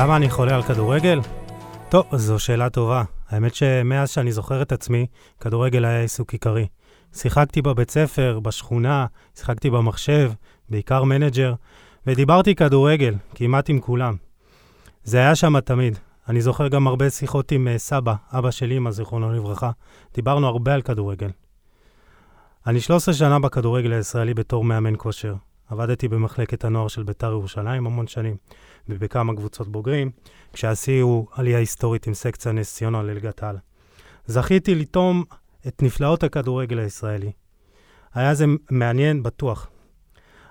למה אני חולה על כדורגל? טוב, זו שאלה טובה. האמת שמאז שאני זוכר את עצמי, כדורגל היה עיסוק עיקרי. שיחקתי בבית ספר, בשכונה, שיחקתי במחשב, בעיקר מנג'ר, ודיברתי כדורגל, כמעט עם כולם. זה היה שם תמיד. אני זוכר גם הרבה שיחות עם uh, סבא, אבא של אמא, זיכרונו לברכה. דיברנו הרבה על כדורגל. אני 13 שנה בכדורגל הישראלי בתור מאמן כושר. עבדתי במחלקת הנוער של בית"ר ירושלים המון שנים, ובכמה קבוצות בוגרים, כשהשיא הוא עלייה היסטורית עם סקציה נס ציונה לליגת העל. זכיתי לטום את נפלאות הכדורגל הישראלי. היה זה מעניין, בטוח.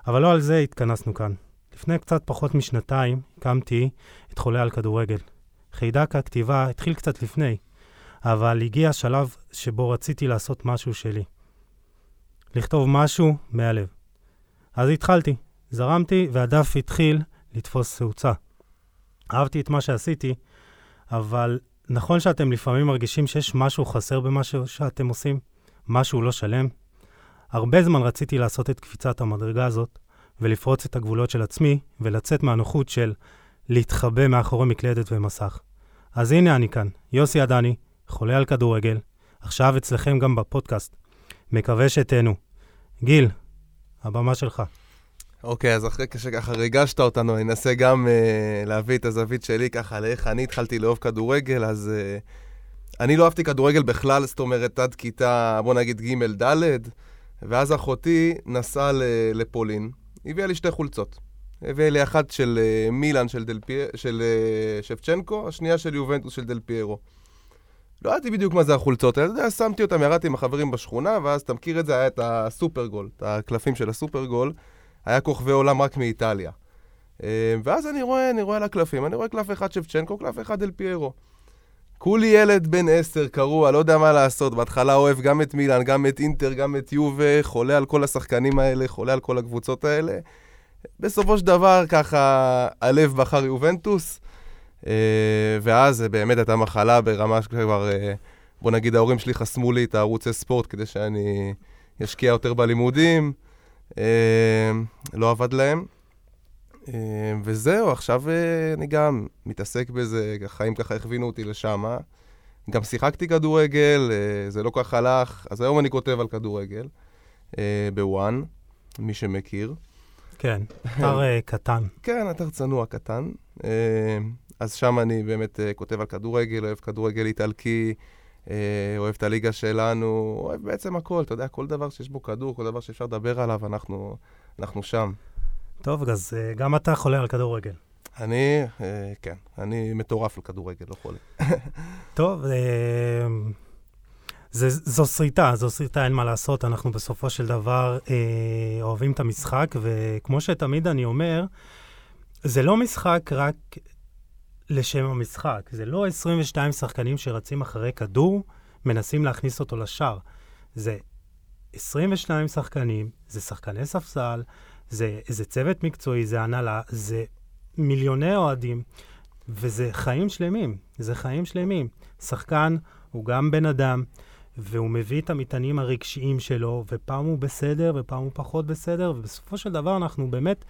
אבל לא על זה התכנסנו כאן. לפני קצת פחות משנתיים הקמתי את חולה על כדורגל. חידק הכתיבה התחיל קצת לפני, אבל הגיע השלב שבו רציתי לעשות משהו שלי. לכתוב משהו מהלב. אז התחלתי, זרמתי, והדף התחיל לתפוס תאוצה. אהבתי את מה שעשיתי, אבל נכון שאתם לפעמים מרגישים שיש משהו חסר במשהו שאתם עושים, משהו לא שלם. הרבה זמן רציתי לעשות את קפיצת המדרגה הזאת, ולפרוץ את הגבולות של עצמי, ולצאת מהנוחות של להתחבא מאחורי מקלדת ומסך. אז הנה אני כאן, יוסי עדני, חולה על כדורגל, עכשיו אצלכם גם בפודקאסט. מקווה שתהנו. גיל, הבמה שלך. אוקיי, אז אחרי שככה ריגשת אותנו, אני אנסה גם uh, להביא את הזווית שלי ככה לאיך אני התחלתי לאהוב כדורגל, אז uh, אני לא אהבתי כדורגל בכלל, זאת אומרת, עד כיתה, בוא נגיד ג'-ד', ואז אחותי נסעה לפולין, הביאה לי שתי חולצות. הביאה לי אחת של uh, מילאן של, פי... של uh, שפצ'נקו, השנייה של יובנטוס של דל פיירו. לא ידעתי בדיוק מה זה החולצות האלה, שמתי אותם, ירדתי עם החברים בשכונה, ואז אתה מכיר את זה, היה את הסופרגול, את הקלפים של הסופרגול. היה כוכבי עולם רק מאיטליה. אה, ואז אני רואה, אני רואה על הקלפים, אני רואה קלף אחד שבצ'נקו, קלף אחד אל פיירו. כולי ילד בן עשר, קרוע, לא יודע מה לעשות. בהתחלה אוהב גם את מילאן, גם את אינטר, גם את יובה, חולה על כל השחקנים האלה, חולה על כל הקבוצות האלה. בסופו של דבר, ככה, הלב בחר יובנטוס, ואז זה באמת הייתה מחלה ברמה שכבר, אה, בוא נגיד, ההורים שלי חסמו לי את הערוצי ספורט כדי שאני אשקיע יותר בלימודים. אה, לא עבד להם. אה, וזהו, עכשיו אה, אני גם מתעסק בזה, החיים ככה הכווינו אותי לשם. גם שיחקתי כדורגל, זה לא כך הלך, אז היום אני כותב על כדורגל, בוואן, מי שמכיר. כן, אתר קטן. כן, אתר צנוע קטן. אז שם אני באמת כותב על כדורגל, אוהב כדורגל איטלקי, אה, אוהב את הליגה שלנו, אוהב בעצם הכל, אתה יודע, כל דבר שיש בו כדור, כל דבר שאפשר לדבר עליו, אנחנו, אנחנו שם. טוב, אז אה, גם אתה חולה על כדורגל. אני, אה, כן, אני מטורף על כדורגל, לא חולה. טוב, זה, זו שריטה, זו שריטה, אין מה לעשות. אנחנו בסופו של דבר אה, אוהבים את המשחק, וכמו שתמיד אני אומר, זה לא משחק רק לשם המשחק. זה לא 22 שחקנים שרצים אחרי כדור, מנסים להכניס אותו לשער. זה 22 שחקנים, זה שחקני ספסל, זה, זה צוות מקצועי, זה הנהלה, זה מיליוני אוהדים, וזה חיים שלמים, זה חיים שלמים. שחקן הוא גם בן אדם, והוא מביא את המטענים הרגשיים שלו, ופעם הוא בסדר, ופעם הוא פחות בסדר, ובסופו של דבר אנחנו באמת,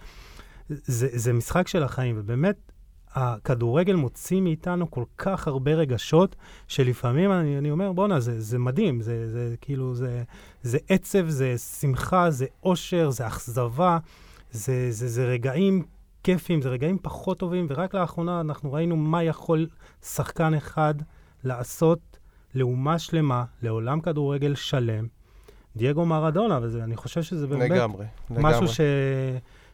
זה, זה משחק של החיים, ובאמת, הכדורגל מוציא מאיתנו כל כך הרבה רגשות, שלפעמים אני, אני אומר, בואנה, זה, זה מדהים, זה, זה כאילו, זה, זה עצב, זה שמחה, זה אושר, זה אכזבה, זה, זה, זה רגעים כיפים, זה רגעים פחות טובים, ורק לאחרונה אנחנו ראינו מה יכול שחקן אחד לעשות לאומה שלמה, לעולם כדורגל שלם. דייגו מרדונה, ואני חושב שזה באמת לגמרי, משהו ש...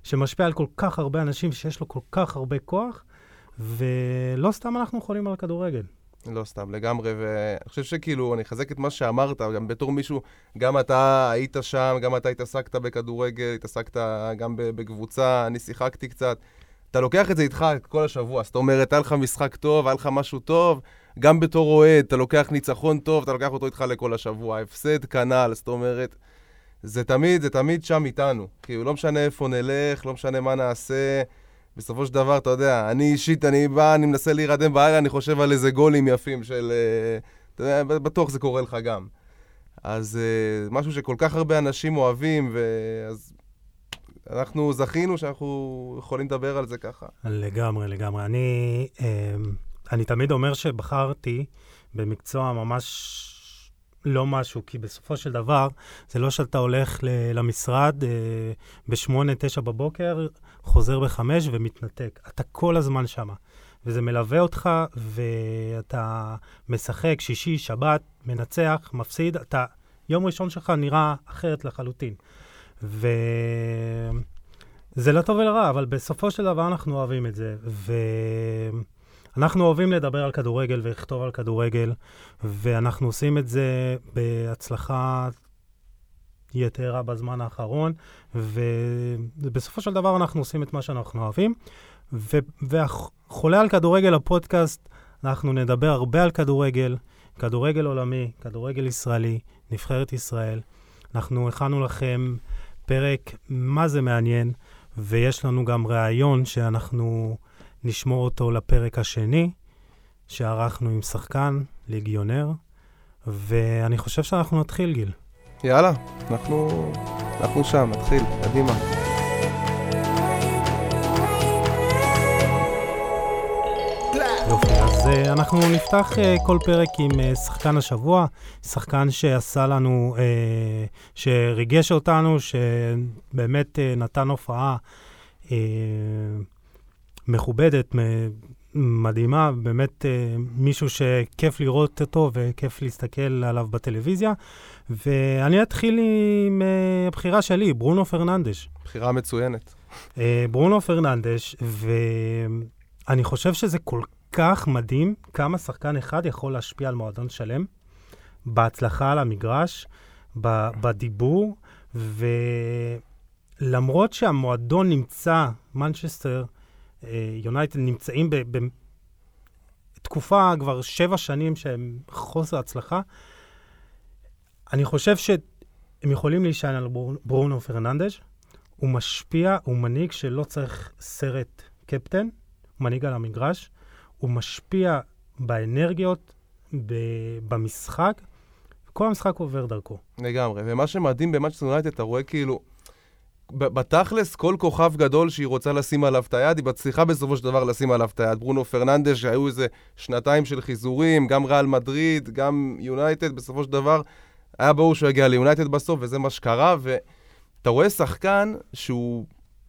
שמשפיע על כל כך הרבה אנשים, שיש לו כל כך הרבה כוח, ולא סתם אנחנו חולים על כדורגל. לא סתם, לגמרי, ואני חושב שכאילו, אני אחזק את מה שאמרת, גם בתור מישהו, גם אתה היית שם, גם אתה התעסקת בכדורגל, התעסקת גם בקבוצה, אני שיחקתי קצת. אתה לוקח את זה איתך כל השבוע, זאת אומרת, היה לך משחק טוב, היה לך משהו טוב, גם בתור אוהד, אתה לוקח ניצחון טוב, אתה לוקח אותו איתך לכל השבוע, הפסד כנ"ל, זאת אומרת, זה תמיד, זה תמיד שם איתנו. כאילו, לא משנה איפה נלך, לא משנה מה נעשה. בסופו של דבר, אתה יודע, אני אישית, אני בא, אני מנסה להירדם בעיה, אני חושב על איזה גולים יפים של... אה, אתה יודע, בטוח זה קורה לך גם. אז uh, משהו שכל כך הרבה אנשים אוהבים, ואז אנחנו זכינו שאנחנו יכולים לדבר על זה ככה. לגמרי, לגמרי. אני, אה, אני תמיד אומר שבחרתי במקצוע ממש לא משהו, כי בסופו של דבר, זה לא שאתה הולך למשרד אה, ב-8, 9 בבוקר, חוזר ב-5 ומתנתק. אתה כל הזמן שם. וזה מלווה אותך, ואתה משחק שישי, שבת, מנצח, מפסיד, אתה... יום ראשון שלך נראה אחרת לחלוטין. וזה לטוב ולרע, אבל בסופו של דבר אנחנו אוהבים את זה. ואנחנו אוהבים לדבר על כדורגל ולכתוב על כדורגל, ואנחנו עושים את זה בהצלחה יתרה בזמן האחרון, ובסופו של דבר אנחנו עושים את מה שאנחנו אוהבים. וחולה על כדורגל הפודקאסט, אנחנו נדבר הרבה על כדורגל, כדורגל עולמי, כדורגל ישראלי, נבחרת ישראל. אנחנו הכנו לכם פרק מה זה מעניין, ויש לנו גם ראיון שאנחנו נשמור אותו לפרק השני, שערכנו עם שחקן, ליגיונר, ואני חושב שאנחנו נתחיל, גיל. יאללה, אנחנו, אנחנו שם, נתחיל, קדימה. יופי, אז uh, אנחנו נפתח uh, כל פרק עם uh, שחקן השבוע, שחקן שעשה לנו, שריגש אותנו, שבאמת נתן הופעה מכובדת, מדהימה, באמת uh, מישהו שכיף לראות אותו וכיף להסתכל עליו בטלוויזיה. ואני אתחיל עם uh, הבחירה שלי, ברונו פרננדש. בחירה מצוינת. Uh, ברונו פרננדש, ואני חושב שזה כל כך מדהים כמה שחקן אחד יכול להשפיע על מועדון שלם, בהצלחה על המגרש, בדיבור, ולמרות שהמועדון נמצא, מנצ'סטר, יונייטד נמצאים בתקופה כבר שבע שנים שהם חוסר הצלחה, אני חושב שהם יכולים להישען על ברונו פרננדז', הוא משפיע, הוא מנהיג שלא צריך סרט קפטן, הוא מנהיג על המגרש, הוא משפיע באנרגיות, במשחק, כל המשחק עובר דרכו. לגמרי, ומה שמדהים במנצ'סטר יונייטד, אתה רואה כאילו, בתכלס, כל כוכב גדול שהיא רוצה לשים עליו את היד, היא מצליחה בסופו של דבר לשים עליו את היד. ברונו פרננדס, שהיו איזה שנתיים של חיזורים, גם ריאל מדריד, גם יונייטד, בסופו של דבר, היה ברור שהוא יגיע ליונייטד בסוף, וזה מה שקרה, ואתה רואה שחקן שהוא,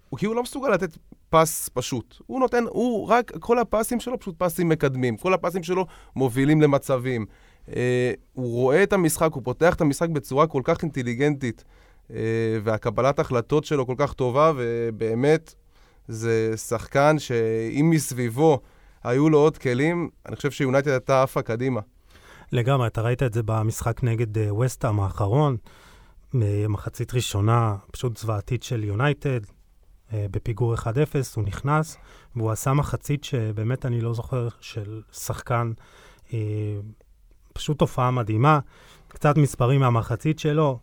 הוא כאילו לא מסוגל לתת פס פשוט. הוא נותן, הוא רק, כל הפסים שלו פשוט פסים מקדמים. כל הפסים שלו מובילים למצבים. אה, הוא רואה את המשחק, הוא פותח את המשחק בצורה כל כך אינטליגנטית, והקבלת החלטות שלו כל כך טובה, ובאמת, זה שחקן שאם מסביבו היו לו עוד כלים, אני חושב שיונייטד הייתה עפה קדימה. לגמרי, אתה ראית את זה במשחק נגד אה, וסטאם האחרון, מחצית ראשונה פשוט זוועתית של יונייטד, אה, בפיגור 1-0, הוא נכנס, והוא עשה מחצית שבאמת אני לא זוכר, של שחקן, אה, פשוט תופעה מדהימה. קצת מספרים מהמחצית שלו,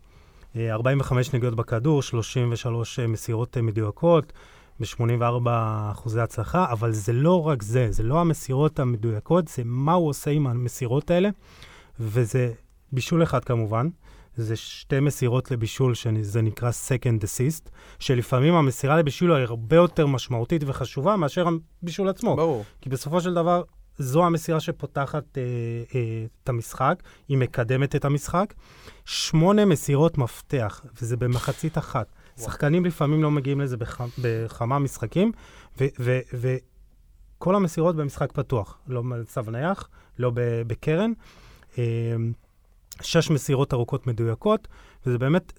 45 אה, נגיעות בכדור, 33 מסירות מדויקות, ב-84 אחוזי הצלחה, אבל זה לא רק זה, זה לא המסירות המדויקות, זה מה הוא עושה עם המסירות האלה, וזה בישול אחד כמובן. זה שתי מסירות לבישול, שזה נקרא second assist, שלפעמים המסירה לבישול היא הרבה יותר משמעותית וחשובה מאשר הבישול עצמו. ברור. כי בסופו של דבר, זו המסירה שפותחת אה, אה, את המשחק, היא מקדמת את המשחק. שמונה מסירות מפתח, וזה במחצית אחת. וואו. שחקנים לפעמים לא מגיעים לזה בח, בכמה משחקים, וכל המסירות במשחק פתוח, לא במצב נייח, לא בקרן. אה, שש מסירות ארוכות מדויקות, וזה באמת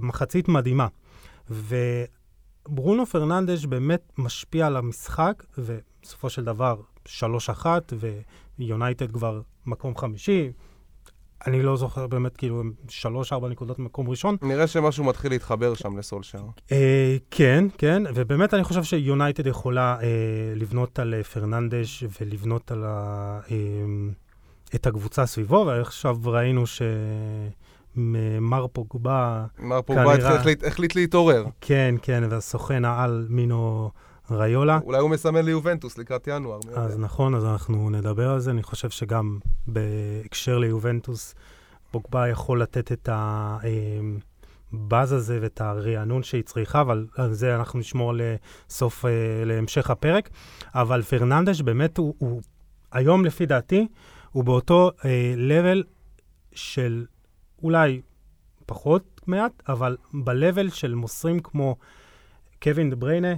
מחצית מדהימה. וברונו פרננדש באמת משפיע על המשחק, ובסופו של דבר, שלוש אחת, ויונייטד כבר מקום חמישי. אני לא זוכר באמת, כאילו, שלוש, ארבע נקודות במקום ראשון. נראה שמשהו מתחיל להתחבר שם לסולשר. אה, כן, כן, ובאמת אני חושב שיונייטד יכולה אה, לבנות על אה, פרננדש ולבנות על ה... אה, את הקבוצה סביבו, ועכשיו ראינו שמר פוגבה... מר פוגבה כנראה... החליט, החליט להתעורר. כן, כן, והסוכן העל מינו ריולה. אולי הוא מסמן ליובנטוס לקראת ינואר. אז. נכון, אז אנחנו נדבר על זה. אני חושב שגם בהקשר ליובנטוס, פוגבה יכול לתת את הבאז הזה ואת הרענון שהיא צריכה, אבל על זה אנחנו נשמור לסוף, אה, להמשך הפרק. אבל פרננדש באמת הוא, הוא היום לפי דעתי, הוא באותו אה, level של אולי פחות מעט, אבל ב-level של מוסרים כמו קווין דה בריינה,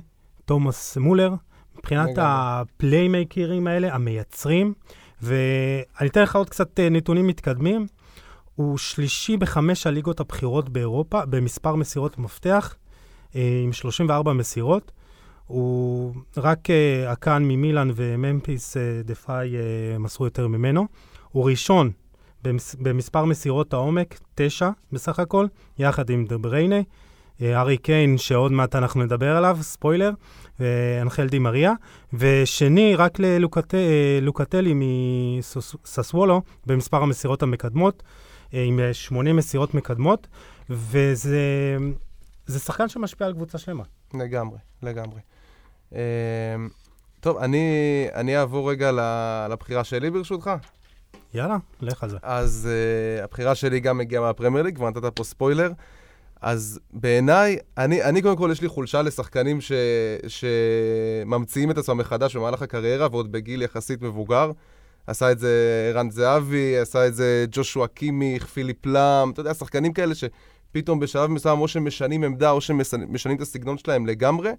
תומאס מולר, מבחינת הפליימקרים האלה, המייצרים. ואני אתן לך עוד קצת אה, נתונים מתקדמים. הוא שלישי בחמש הליגות הבכירות באירופה, במספר מסירות מפתח, אה, עם 34 מסירות. הוא רק אה, הקאן ממילאן וממפיס דפאי מסרו יותר ממנו. הוא ראשון במס, במספר מסירות העומק, תשע בסך הכל, יחד עם דה בריינה. ארי קיין, שעוד מעט אנחנו נדבר עליו, ספוילר, ואנחל די מריה, ושני, רק ללוקטלי מססוולו, במספר המסירות המקדמות, אה, עם שמונה מסירות מקדמות, וזה שחקן שמשפיע על קבוצה שלמה. לגמרי, לגמרי. טוב, אני, אני אעבור רגע לבחירה שלי ברשותך. יאללה, לך על זה. אז uh, הבחירה שלי גם הגיעה מהפרמייר ליג, כבר נתת פה ספוילר. אז בעיניי, אני, אני קודם כל, יש לי חולשה לשחקנים ש, שממציאים את עצמם מחדש במהלך הקריירה, ועוד בגיל יחסית מבוגר. עשה את זה ערן זהבי, עשה את זה ג'ושוע קימיך, פיליפ לאם, אתה יודע, שחקנים כאלה שפתאום בשלב מסוים או שהם משנים עמדה או שהם משנים את הסגנון שלהם לגמרי.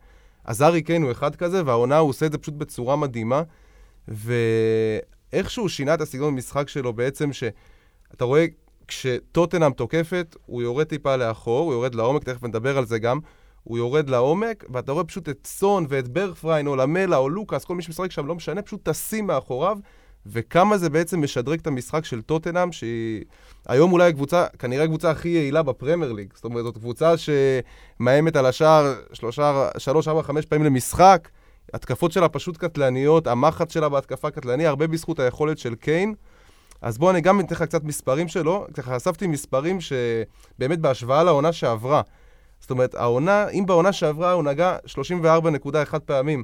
אז ארי קיין הוא אחד כזה, והעונה הוא עושה את זה פשוט בצורה מדהימה. ואיכשהו שינה את הסגנון במשחק שלו בעצם, שאתה רואה כשטוטנאם תוקפת, הוא יורד טיפה לאחור, הוא יורד לעומק, תכף נדבר על זה גם. הוא יורד לעומק, ואתה רואה פשוט את סון ואת ברגפריין, או למלה, או לוקאס, כל מי שמשחק שם, לא משנה, פשוט טסים מאחוריו, וכמה זה בעצם משדרג את המשחק של טוטנאם, שהיא היום אולי הקבוצה, כנראה הקבוצה הכי יעילה בפרמייר ליג. זאת אומרת, זאת קבוצה שמאיימת על השער שלוש, ארבע, חמש פעמים למשחק, התקפות שלה פשוט קטלניות, המחץ שלה בהתקפה קטלני, הרבה בזכות היכולת של קיין. אז בואו אני גם אתן לך קצת מספרים שלו. ככה אספתי מספרים שבאמת בהשוואה לעונה שעברה. זאת אומרת, העונה, אם בעונה שעברה הוא נגע 34.1 פעמים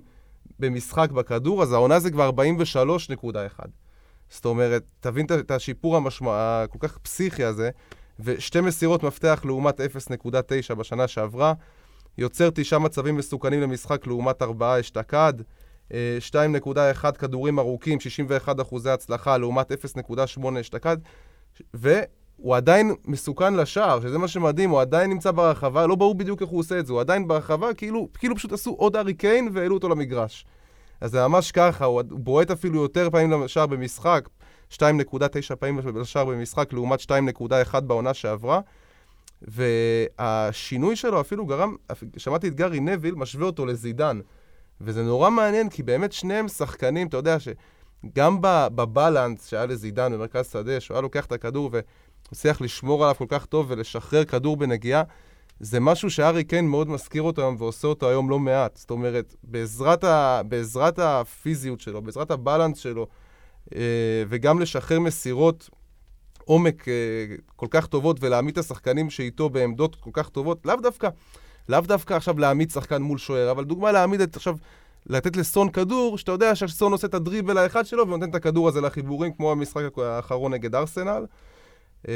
במשחק בכדור, אז העונה זה כבר 43.1. זאת אומרת, תבין את השיפור המשמע... הכל כך פסיכי הזה, ושתי מסירות מפתח לעומת 0.9 בשנה שעברה, יוצר תשעה מצבים מסוכנים למשחק לעומת ארבעה אשתקד, 2.1 כדורים ארוכים, 61 אחוזי הצלחה, לעומת 0.8 אשתקד, והוא עדיין מסוכן לשער, שזה מה שמדהים, הוא עדיין נמצא ברחבה, לא ברור בדיוק איך הוא עושה את זה, הוא עדיין ברחבה, כאילו, כאילו פשוט עשו עוד ארי קיין והעלו אותו למגרש. אז זה ממש ככה, הוא בועט אפילו יותר פעמים לשער במשחק, 2.9 פעמים לשער במשחק, לעומת 2.1 בעונה שעברה. והשינוי שלו אפילו גרם, שמעתי את גארי נביל, משווה אותו לזידן. וזה נורא מעניין, כי באמת שניהם שחקנים, אתה יודע שגם בבלנס שהיה לזידן במרכז שדה, שהוא היה לוקח את הכדור ומצליח לשמור עליו כל כך טוב ולשחרר כדור בנגיעה, זה משהו שארי קיין מאוד מזכיר אותו היום ועושה אותו היום לא מעט. זאת אומרת, בעזרת, ה, בעזרת הפיזיות שלו, בעזרת הבלנס שלו, אה, וגם לשחרר מסירות עומק אה, כל כך טובות ולהעמיד את השחקנים שאיתו בעמדות כל כך טובות, לאו דווקא לאו דווקא עכשיו להעמיד שחקן מול שוער, אבל דוגמה להעמיד את עכשיו, לתת לסון כדור, שאתה יודע שסון עושה את הדריבל האחד שלו ונותן את הכדור הזה לחיבורים, כמו המשחק האחרון נגד ארסנל. אה,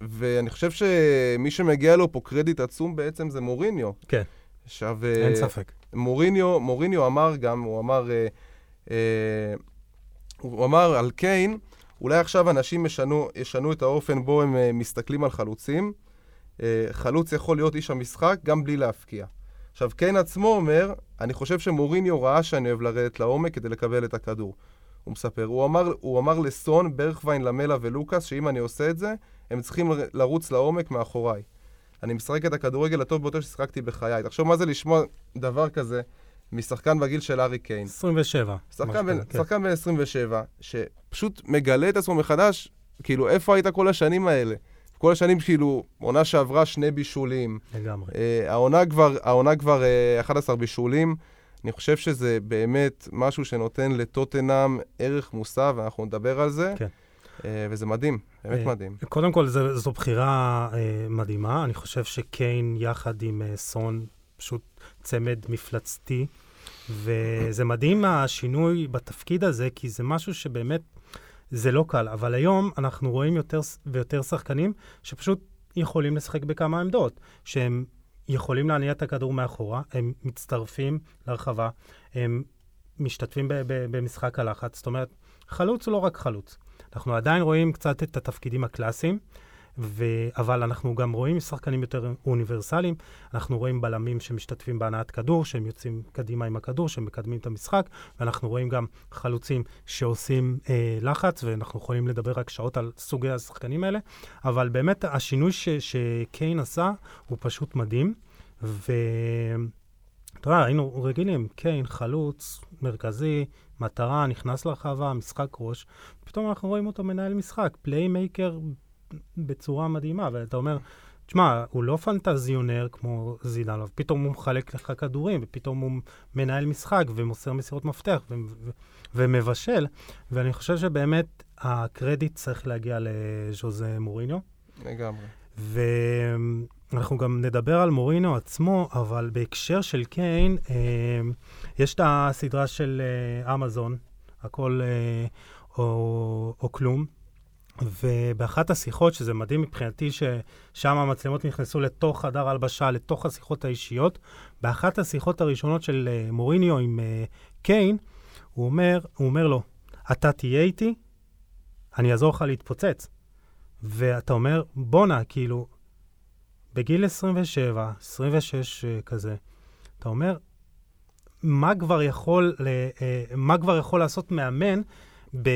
ואני חושב שמי שמגיע לו פה קרדיט עצום בעצם זה מוריניו. כן, עכשיו, אה, אין ספק. מוריניו, מוריניו אמר גם, הוא אמר, אה, אה, הוא אמר על קיין, אולי עכשיו אנשים ישנו, ישנו את האופן בו הם אה, מסתכלים על חלוצים. אה, חלוץ יכול להיות איש המשחק גם בלי להפקיע. עכשיו, קיין עצמו אומר, אני חושב שמוריניו ראה שאני אוהב לרדת לעומק כדי לקבל את הכדור. הוא מספר, הוא אמר, הוא אמר לסון, ברכווין, למלה ולוקאס, שאם אני עושה את זה, הם צריכים לרוץ לעומק מאחוריי. אני משחק את הכדורגל הטוב ביותר ששיחקתי בחיי. תחשוב מה זה לשמוע דבר כזה משחקן בגיל של ארי קיין. 27. שחקן בן, כן. שחקן בן 27, שפשוט מגלה את עצמו מחדש, כאילו, איפה היית כל השנים האלה? כל השנים כאילו, עונה שעברה שני בישולים. לגמרי. Uh, העונה כבר, העונה כבר uh, 11 בישולים. אני חושב שזה באמת משהו שנותן לטוטנאם ערך מוסף, ואנחנו נדבר על זה. כן. Uh, וזה מדהים, באמת uh, מדהים. קודם כל, זו, זו בחירה uh, מדהימה. אני חושב שקיין יחד עם uh, סון, פשוט צמד מפלצתי. וזה מדהים השינוי בתפקיד הזה, כי זה משהו שבאמת זה לא קל, אבל היום אנחנו רואים יותר ויותר שחקנים שפשוט יכולים לשחק בכמה עמדות, שהם יכולים להניע את הכדור מאחורה, הם מצטרפים לרחבה, הם משתתפים במשחק הלחץ. זאת אומרת, חלוץ הוא לא רק חלוץ. אנחנו עדיין רואים קצת את התפקידים הקלאסיים, ו... אבל אנחנו גם רואים שחקנים יותר אוניברסליים. אנחנו רואים בלמים שמשתתפים בהנעת כדור, שהם יוצאים קדימה עם הכדור, שהם מקדמים את המשחק, ואנחנו רואים גם חלוצים שעושים אה, לחץ, ואנחנו יכולים לדבר רק שעות על סוגי השחקנים האלה. אבל באמת, השינוי ש... שקיין עשה הוא פשוט מדהים. ו... אתה יודע, היינו רגילים, קיין, חלוץ, מרכזי, מטרה, נכנס לרחבה, משחק ראש, פתאום אנחנו רואים אותו מנהל משחק, playmaker בצורה מדהימה, ואתה אומר, תשמע, הוא לא פנטזיונר כמו זידאן, פתאום הוא מחלק לך כדורים, ופתאום הוא מנהל משחק ומוסר מסירות מפתח ו- ו- ומבשל, ואני חושב שבאמת הקרדיט צריך להגיע לז'וזה מוריניו. לגמרי. ואנחנו גם נדבר על מוריניו עצמו, אבל בהקשר של קיין, אה, יש את הסדרה של אה, אמזון, הכל אה, או, או כלום, ובאחת השיחות, שזה מדהים מבחינתי, ששם המצלמות נכנסו לתוך חדר הלבשה, לתוך השיחות האישיות, באחת השיחות הראשונות של אה, מוריניו עם אה, קיין, הוא אומר, הוא אומר לו, אתה תהיה איתי, אני אעזור לך להתפוצץ. ואתה אומר, בואנה, כאילו, בגיל 27, 26 uh, כזה, אתה אומר, מה כבר יכול, מה כבר יכול לעשות מאמן ב...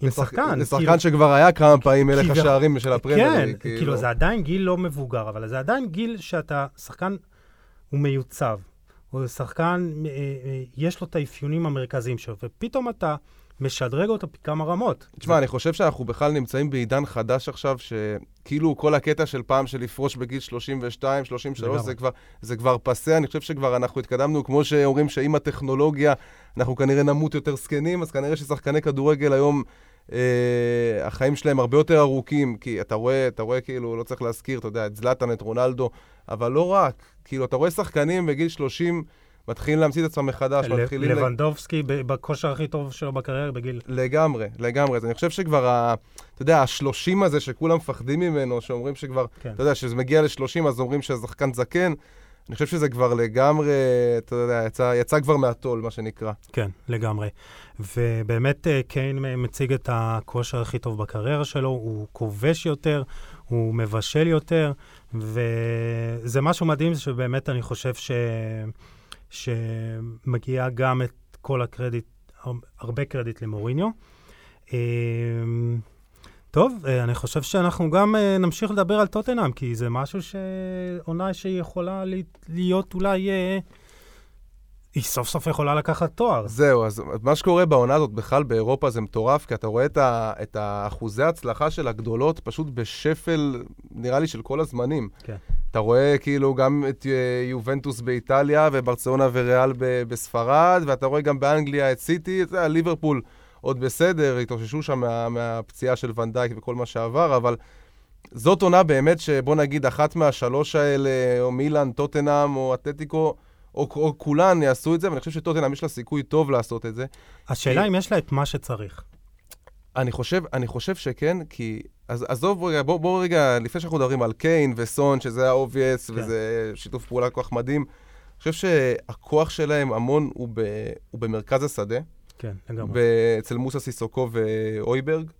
עם שחקן? לשחקן כאילו, שכבר היה כמה פעמים מלך השערים של הפרמייר. כן, ליג, כאילו זה עדיין גיל לא מבוגר, אבל זה עדיין גיל שאתה, שחקן הוא מיוצב. הוא שחקן, אה, אה, יש לו את האפיונים המרכזיים שלו, ופתאום אתה משדרג אותו בכמה רמות. תשמע, אני חושב שאנחנו בכלל נמצאים בעידן חדש עכשיו, שכאילו כל הקטע של פעם של לפרוש בגיל 32, 33, לגמרי. זה כבר, זה כבר פסה, אני חושב שכבר אנחנו התקדמנו, כמו שאומרים שעם הטכנולוגיה אנחנו כנראה נמות יותר זקנים, אז כנראה ששחקני כדורגל היום, אה, החיים שלהם הרבה יותר ארוכים, כי אתה רואה, אתה רואה כאילו, לא צריך להזכיר, אתה יודע, את זלאטן, את רונלדו, אבל לא רק, כאילו, אתה רואה שחקנים בגיל 30, מתחילים להמציא את עצמם מחדש, מתחילים... ל- לבנדובסקי ב- בכושר הכי טוב שלו בקריירה בגיל... לגמרי, לגמרי. אז אני חושב שכבר, ה, אתה יודע, השלושים הזה שכולם מפחדים ממנו, שאומרים שכבר, כן. אתה יודע, כשזה מגיע לשלושים אז אומרים שהשחקן זקן, אני חושב שזה כבר לגמרי, אתה יודע, יצא, יצא כבר מהטול, מה שנקרא. כן, לגמרי. ובאמת אה, קיין מציג את הכושר הכי טוב בקריירה שלו, הוא כובש יותר, הוא מבשל יותר, וזה משהו מדהים שבאמת אני חושב ש... שמגיע גם את כל הקרדיט, הר- הרבה קרדיט למוריניו. אה, טוב, אה, אני חושב שאנחנו גם אה, נמשיך לדבר על טוטנאם, כי זה משהו שעונה שהיא יכולה ל- להיות אולי... היא סוף סוף יכולה לקחת תואר. זהו, אז מה שקורה בעונה הזאת בכלל באירופה זה מטורף, כי אתה רואה את, ה, את האחוזי ההצלחה של הגדולות פשוט בשפל, נראה לי, של כל הזמנים. כן. אתה רואה כאילו גם את אה, יובנטוס באיטליה וברצלונה וריאל בספרד, ואתה רואה גם באנגליה את סיטי, אתה יודע, ליברפול עוד בסדר, התאוששו שם מה, מהפציעה של ונדייק וכל מה שעבר, אבל זאת עונה באמת שבוא נגיד אחת מהשלוש האלה, או מילאן, טוטנאם או אתלטיקו, או, או כולן יעשו את זה, ואני חושב שטוטנאם יש לה סיכוי טוב לעשות את זה. השאלה אם יש לה את מה שצריך. אני חושב, אני חושב שכן, כי... אז עזוב רגע, בוא, בוא רגע, לפני שאנחנו מדברים על קיין וסון, שזה ה-obvious, כן. וזה שיתוף פעולה כל כך מדהים, אני חושב שהכוח שלהם המון הוא, ב, הוא במרכז השדה, כן, לגמרי. אצל מוסה סיסוקו ואויברג,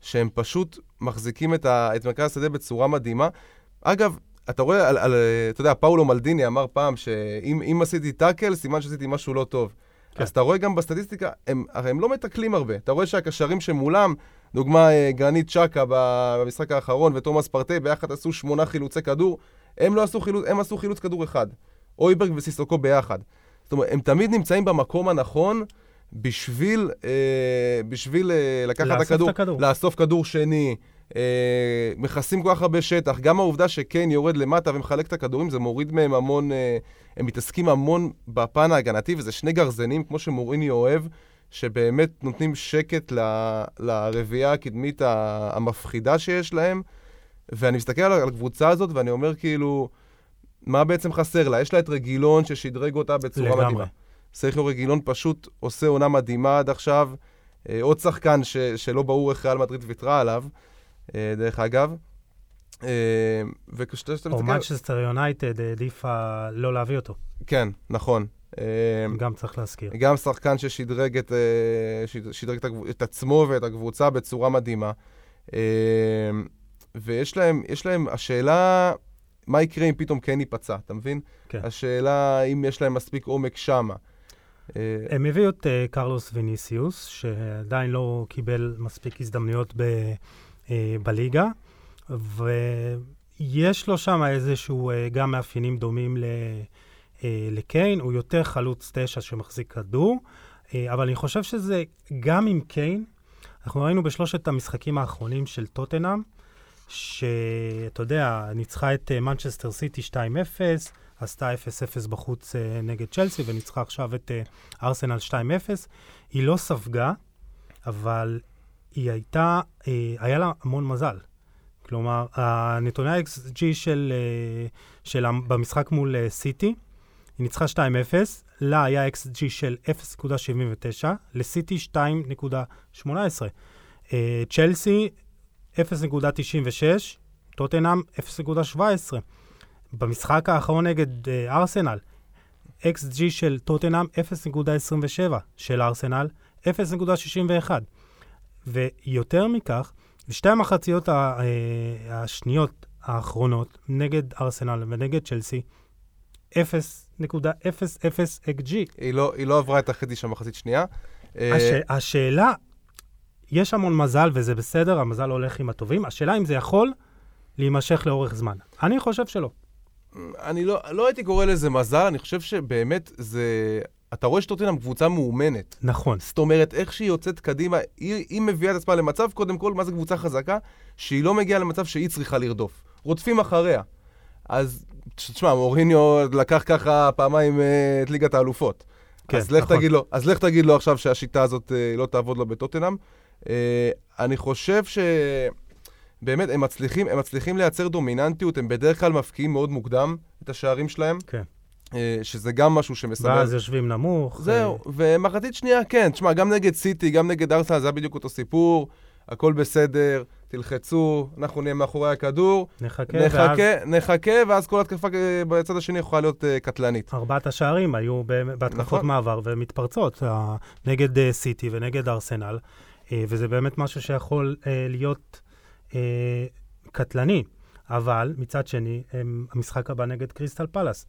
שהם פשוט מחזיקים את, ה, את מרכז השדה בצורה מדהימה. אגב, אתה רואה, על, על, אתה יודע, פאולו מלדיני אמר פעם שאם אם עשיתי טאקל, סימן שעשיתי משהו לא טוב. כן. אז אתה רואה גם בסטטיסטיקה, הם, הרי הם לא מתקלים הרבה. אתה רואה שהקשרים שמולם, דוגמה אה, גרנית צ'קה במשחק האחרון ותומאס פרטי, ביחד עשו שמונה חילוצי כדור, הם לא עשו חילוץ, הם עשו חילוץ כדור אחד. אויברג וסיסוקו ביחד. זאת אומרת, הם תמיד נמצאים במקום הנכון בשביל, אה, בשביל אה, לקחת הכדור, את הכדור. לאסוף כדור שני, אה, מכסים כל כך הרבה שטח. גם העובדה שקיין יורד למטה ומחלק את הכדורים, זה מוריד מהם המון, אה, הם מתעסקים המון בפן ההגנתי, וזה שני גרזנים, כמו שמוריני אוהב, שבאמת נותנים שקט ל- לרביעייה הקדמית המפחידה שיש להם. ואני מסתכל על הקבוצה הזאת ואני אומר כאילו, מה בעצם חסר לה? יש לה את רגילון ששדרג אותה בצורה לגמרי. מדהימה. סרחיו רגילון פשוט עושה עונה מדהימה עד עכשיו. אה, עוד שחקן ש, שלא ברור איך ריאל מדריד ויתרה עליו, דרך אגב. אה, וכשאתה מסתכל... או מנצ'סטר יונייטד העדיפה לא להביא אותו. כן, נכון. אה, גם צריך להזכיר. גם שחקן ששדרג את, אה, שד- שדרג את, הקב- את עצמו ואת הקבוצה בצורה מדהימה. אה, ויש להם, יש להם, השאלה, מה יקרה אם פתאום כן ייפצע, אתה מבין? כן. השאלה אם יש להם מספיק עומק שמה. אה, הם הביאו את אה, קרלוס ויניסיוס, שעדיין לא קיבל מספיק הזדמנויות ב, אה, בליגה, ויש לו שם איזשהו אה, גם מאפיינים דומים ל, אה, לקיין, הוא יותר חלוץ תשע שמחזיק כדור, אה, אבל אני חושב שזה גם עם קיין, אנחנו ראינו בשלושת המשחקים האחרונים של טוטנאם, שאתה יודע, ניצחה את מנצ'סטר סיטי 2-0, עשתה 0-0 בחוץ אה, נגד צ'לסי וניצחה עכשיו את אה, ארסנל 2-0. היא לא ספגה, אבל היא הייתה, אה, היה לה המון מזל. כלומר, הנתוני ה-XG של, אה, שלה במשחק מול אה, סיטי, היא ניצחה 2-0, לה היה XG של 0.79, לסיטי 2.18. אה, צ'לסי 0.96, טוטנאם 0.17. במשחק האחרון נגד אה, ארסנל, XG של טוטנאם 0.27, של ארסנל 0.61. ויותר מכך, בשתי המחציות אה, השניות האחרונות, נגד ארסנל ונגד צ'לסי, 0.00 XG. היא, לא, היא לא עברה את החצי של המחצית שנייה. אה, הש... השאלה, יש המון מזל וזה בסדר, המזל הולך עם הטובים, השאלה אם זה יכול להימשך לאורך זמן. אני חושב שלא. אני לא, לא הייתי קורא לזה מזל, אני חושב שבאמת זה... אתה רואה שטוטנאם קבוצה מאומנת. נכון. זאת אומרת, איך שהיא יוצאת קדימה, היא, היא מביאה את עצמה למצב, קודם כל, מה זה קבוצה חזקה? שהיא לא מגיעה למצב שהיא צריכה לרדוף. רודפים אחריה. אז, תשמע, מוריניו לקח ככה פעמיים אה, את ליגת האלופות. כן, אז לך נכון. תגיד לו, אז לך תגיד לו עכשיו שהשיטה הזאת אה, לא תעבוד לו בטוטנאם. אה, אני חושב ש... באמת, הם מצליחים, הם מצליחים לייצר דומיננטיות, הם בדרך כלל מפקיעים מאוד מוקדם את השערים שלהם, כן. אה, שזה גם משהו שמסמל. ואז יושבים נמוך. זהו, ומחצית שנייה, כן, תשמע, גם נגד סיטי, גם נגד ארסנל, זה היה בדיוק אותו סיפור, הכל בסדר, תלחצו, אנחנו נהיה מאחורי הכדור, נחכה, ואז נחכה, נחכה, ואז כל התקפה אה, בצד השני יכולה להיות אה, קטלנית. ארבעת השערים היו בהתקפות נכון. מעבר ומתפרצות, נגד אה, סיטי ונגד ארסנל, אה, וזה באמת משהו שיכול אה, להיות אה, קטלני. אבל מצד שני, הם- המשחק הבא נגד קריסטל פלאס.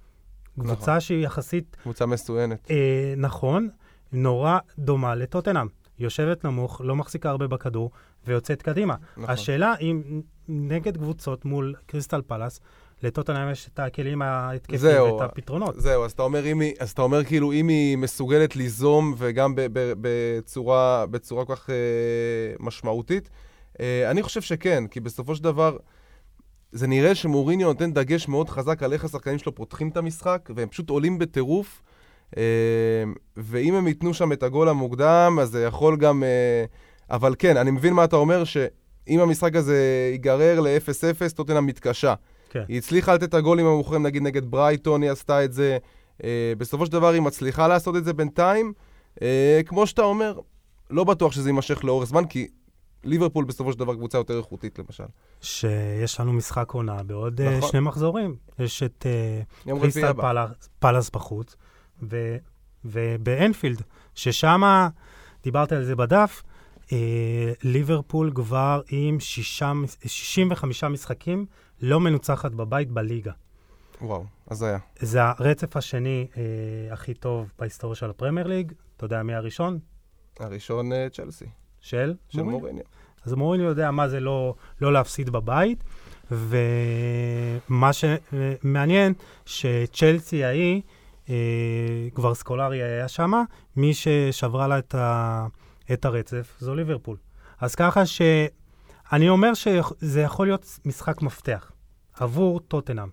קבוצה שהיא יחסית קבוצה מסואנת. אה, נכון, נורא דומה לטוטנאם. יושבת נמוך, לא מחזיקה הרבה בכדור, ויוצאת קדימה. נכון. השאלה אם נגד קבוצות מול קריסטל פלאס, לטוטנאם יש את הכלים ההתקפיים זהו. ואת הפתרונות. זהו, אז אתה אומר, אם היא, אז אתה אומר כאילו, אם היא מסוגלת ליזום וגם ב, ב, בצורה, בצורה כל כך אה, משמעותית, אה, אני חושב שכן, כי בסופו של דבר, זה נראה שמוריניו נותן דגש מאוד חזק על איך השחקנים שלו פותחים את המשחק, והם פשוט עולים בטירוף, אה, ואם הם ייתנו שם את הגול המוקדם, אז זה יכול גם... אה, אבל כן, אני מבין מה אתה אומר, שאם המשחק הזה ייגרר ל-0-0, טוטנאם מתקשה. כן. היא הצליחה לתת את הגולים המאוחרים, נגיד נגד ברייטון, היא עשתה את זה. אה, בסופו של דבר היא מצליחה לעשות את זה בינתיים. כמו שאתה אומר, לא בטוח שזה יימשך לאורך זמן, כי ליברפול בסופו של דבר קבוצה יותר איכותית, למשל. שיש לנו משחק עונה בעוד אה, נכון. שני מחזורים. יש את אה, קריסטל. פלאס- בחוץ, ו- ובאנפילד, ששם, דיברת על זה בדף, אה, ליברפול כבר עם שישה, 65 משחקים לא מנוצחת בבית בליגה. וואו, הזיה. זה הרצף השני אה, הכי טוב בהיסטוריה של הפרמייר ליג. אתה יודע מי הראשון? הראשון אה, צ'לסי, של? של מוריניו. אז מוריניו יודע מה זה לא, לא להפסיד בבית, ומה שמעניין, שצ'לסי ההיא, אה, כבר סקולרי היה שם, מי ששברה לה את, ה, את הרצף זו ליברפול. אז ככה שאני אומר שזה יכול להיות משחק מפתח עבור טוטנאם.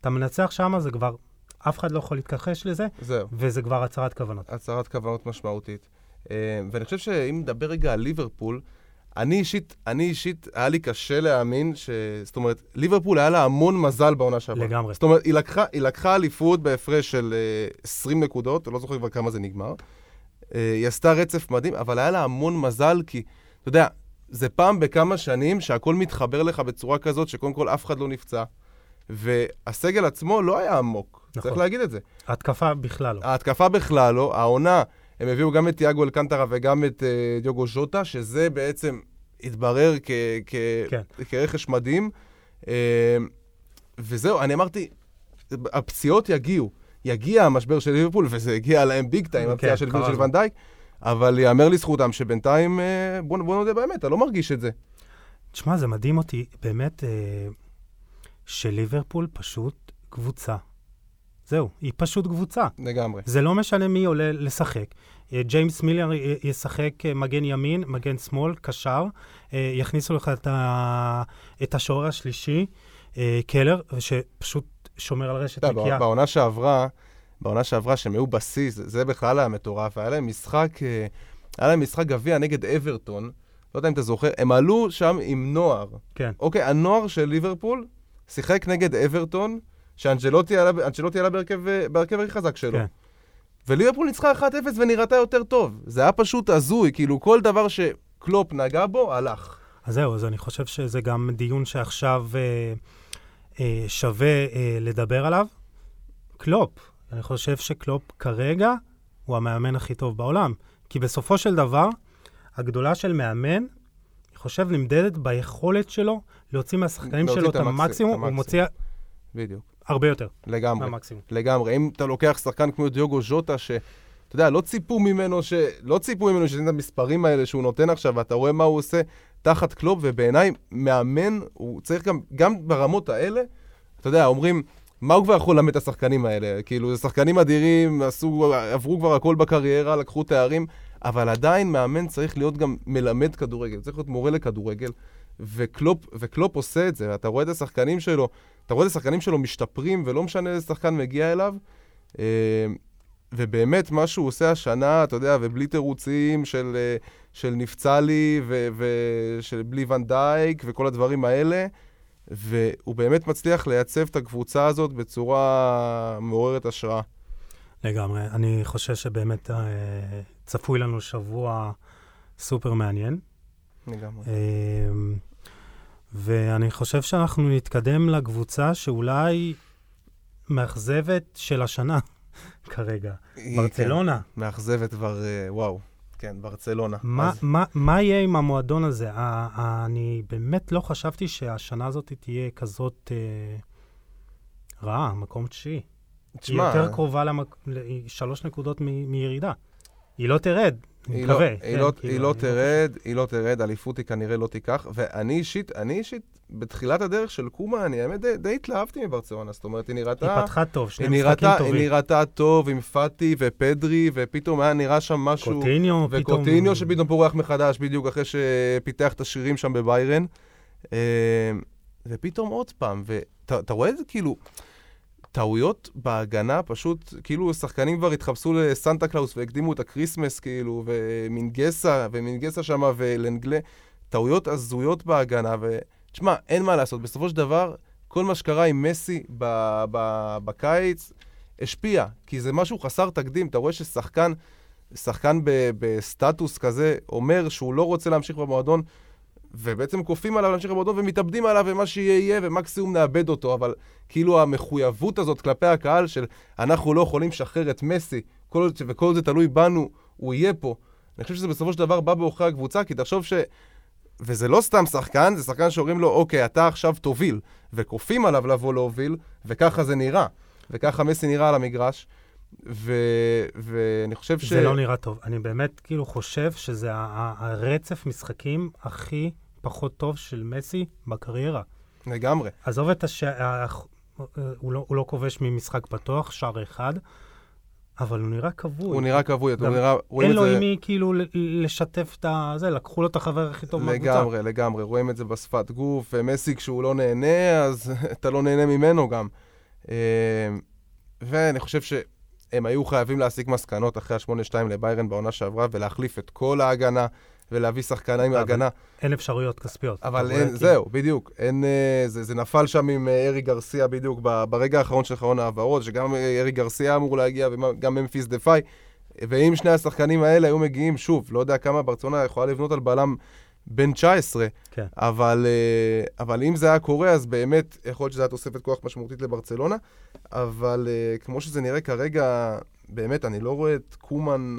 אתה מנצח שם, זה כבר, אף אחד לא יכול להתכחש לזה, זהו. וזה כבר הצהרת כוונות. הצהרת כוונות משמעותית. אה, ואני חושב שאם נדבר רגע על ליברפול, אני אישית, אני אישית, היה לי קשה להאמין ש... זאת אומרת, ליברפול היה לה המון מזל בעונה שעברה. לגמרי. זאת אומרת, היא לקחה, היא לקחה אליפות בהפרש של אה, 20 נקודות, אני לא זוכר כבר כמה זה נגמר. אה, היא עשתה רצף מדהים, אבל היה לה המון מזל, כי, אתה יודע, זה פעם בכמה שנים שהכל מתחבר לך בצורה כזאת, שקודם כל אף אחד לא נפצע, והסגל עצמו לא היה עמוק, נכון. צריך להגיד את זה. התקפה בכלל לא. ההתקפה בכלל לא, העונה, הם הביאו גם את תיאגו אלקנטרה וגם את uh, דיוגו ז'וטה, שזה בעצם התברר כ- כ- כן. כרכש מדהים. Uh, וזהו, אני אמרתי, הפציעות יגיעו. יגיע המשבר של ליברפול, וזה הגיע להם ביג טיים, כן, הפציעה של קרה וירג'יל זה. ונדייק, אבל ייאמר לזכותם שבינתיים, אה, בוא, בוא נודה באמת, אתה לא מרגיש את זה. תשמע, זה מדהים אותי, באמת, שליברפול פשוט קבוצה. זהו, היא פשוט קבוצה. לגמרי. זה לא משנה מי עולה לשחק. אה, ג'יימס מילר ישחק אה, מגן ימין, מגן שמאל, קשר, אה, יכניסו לך את, ה... את השוער השלישי, קלר, שפשוט שומר על רשת נקייה. בעונה שעברה, בעונה שעברה שהם היו בשיא, זה, בכלל היה מטורף, היה להם משחק, היה להם משחק גביע נגד אברטון, לא יודע אם אתה זוכר, הם עלו שם עם נוער. כן. אוקיי, הנוער של ליברפול שיחק נגד אברטון, שאנג'לוטי עלה, בהרכב, אה, בהרכב הכי חזק שלו. כן. וליברפול ניצחה 1-0 ונראתה יותר טוב. זה היה פשוט הזוי, כאילו כל דבר שקלופ נגע בו, הלך. אז זהו, אז אני חושב שזה גם דיון שעכשיו אה, אה, שווה אה, לדבר עליו. קלופ, אני חושב שקלופ כרגע הוא המאמן הכי טוב בעולם. כי בסופו של דבר, הגדולה של מאמן, אני חושב, נמדדת ביכולת שלו להוציא מהשחקנים שלו את המקסימום, הוא. מוציא בדיוק. הרבה יותר לגמרי. מהמקסימום. לגמרי. אם אתה לוקח שחקן כמו דיוגו ז'וטה, ש... אתה יודע, לא ציפו ממנו ש... לא ציפו ממנו שתיתן את המספרים האלה שהוא נותן עכשיו, ואתה רואה מה הוא עושה תחת קלופ, ובעיניי, מאמן, הוא צריך גם, גם ברמות האלה, אתה יודע, אומרים, מה הוא כבר יכול ללמד את השחקנים האלה? כאילו, זה שחקנים אדירים, עשו, עברו כבר הכל בקריירה, לקחו תארים, אבל עדיין מאמן צריך להיות גם מלמד כדורגל, צריך להיות מורה לכדורגל, וקלופ, וקלופ עושה את זה, אתה רואה את השחקנים שלו, אתה רואה את השחקנים שלו משתפרים, ולא משנה איזה שחקן מגיע אליו. אה, ובאמת, מה שהוא עושה השנה, אתה יודע, ובלי תירוצים של, אה, של נפצע לי, ו- ושל בלי ואן דייק, וכל הדברים האלה, והוא באמת מצליח לייצב את הקבוצה הזאת בצורה מעוררת השראה. לגמרי. אני חושב שבאמת אה, צפוי לנו שבוע סופר מעניין. לגמרי. אמ, ואני חושב שאנחנו נתקדם לקבוצה שאולי מאכזבת של השנה כרגע, היא, ברצלונה. כן, מאכזבת כבר, אה, וואו. כן, ברצלונה. מה, אז, מה, מה יהיה עם המועדון הזה? ה- ה- אני באמת לא חשבתי שהשנה הזאת תהיה כזאת אה, רעה, מקום תשיעי. היא תשמע, יותר קרובה למק... ל- היא שלוש נקודות מ... מירידה. היא לא תרד, היא לא. היא, כן, לא, כאילו, היא לא אני תרד, היא לא תרד, אליפות היא כנראה לא תיקח, ואני אישית, אני אישית, בתחילת הדרך של קומה, אני האמת די, די התלהבתי מברצלונה, זאת אומרת, היא נראתה... היא פתחה טוב, שני משחקים נראתה, היא טובים. נראתה טוב עם פאטי ופדרי, ופתאום היה נראה שם משהו... קוטיניו, פתאום... וקוטיניו שפתאום פורח מחדש, בדיוק אחרי שפיתח את השרירים שם בביירן. אה, ופתאום עוד פעם, ואתה רואה את זה כאילו, טעויות בהגנה, פשוט, כאילו שחקנים כבר התחפשו לסנטה קלאוס והקדימו את הקריסמס, כאילו, ומינגסה, ומינגסה שם ולנגלה, טעויות הזויות בהגנה, ותשמע, אין מה לעשות, בסופו של דבר, כל מה שקרה עם מסי ב- ב- בקיץ השפיע, כי זה משהו חסר תקדים, אתה רואה ששחקן... שחקן בסטטוס כזה אומר שהוא לא רוצה להמשיך במועדון, ובעצם כופים עליו להמשיך במועדון ומתאבדים עליו ומה שיהיה יהיה ומקסימום נאבד אותו, אבל כאילו המחויבות הזאת כלפי הקהל של אנחנו לא יכולים לשחרר את מסי, כל וכל זה תלוי בנו, הוא יהיה פה. אני חושב שזה בסופו של דבר בא בעוכרי הקבוצה, כי תחשוב ש... וזה לא סתם שחקן, זה שחקן שאומרים לו, אוקיי, אתה עכשיו תוביל, וכופים עליו לבוא להוביל, וככה זה נראה. וככה מסי נראה על המגרש. ו... ואני חושב ש... זה לא נראה טוב. אני באמת כאילו חושב שזה הרצף משחקים הכי פחות טוב של מסי בקריירה. לגמרי. עזוב את הש... ה- הוא לא, הוא לא כובש ממשחק פתוח, שער אחד, אבל הוא נראה כבוי. הוא נראה כבוי, הוא נראה... אין לו עם מי כאילו לשתף את ה... זה, לקחו לו את החבר הכי טוב מהקבוצה. לגמרי, לגמרי. רואים את זה בשפת גוף, ומסי כשהוא לא נהנה, אז אתה לא נהנה ממנו גם. אה, ואני חושב שהם היו חייבים להסיק מסקנות אחרי ה-8-2 לביירן בעונה שעברה, ולהחליף את כל ההגנה, ולהביא שחקנים מהגנה. אין אפשרויות כספיות. אבל אין, כאילו, זהו, בדיוק. אין, אה, זה, זה נפל שם עם אה, ארי גרסיה בדיוק ברגע האחרון של חרון העברות, שגם אה, ארי גרסיה אמור להגיע וגם ממפיס דה פאי. ואם שני השחקנים האלה היו מגיעים, שוב, לא יודע כמה ברצונה יכולה לבנות על בלם בן 19. כן. אבל, אבל אם זה היה קורה, אז באמת, יכול להיות שזו הייתה תוספת כוח משמעותית לברצלונה. אבל כמו שזה נראה כרגע, באמת, אני לא רואה את קומן,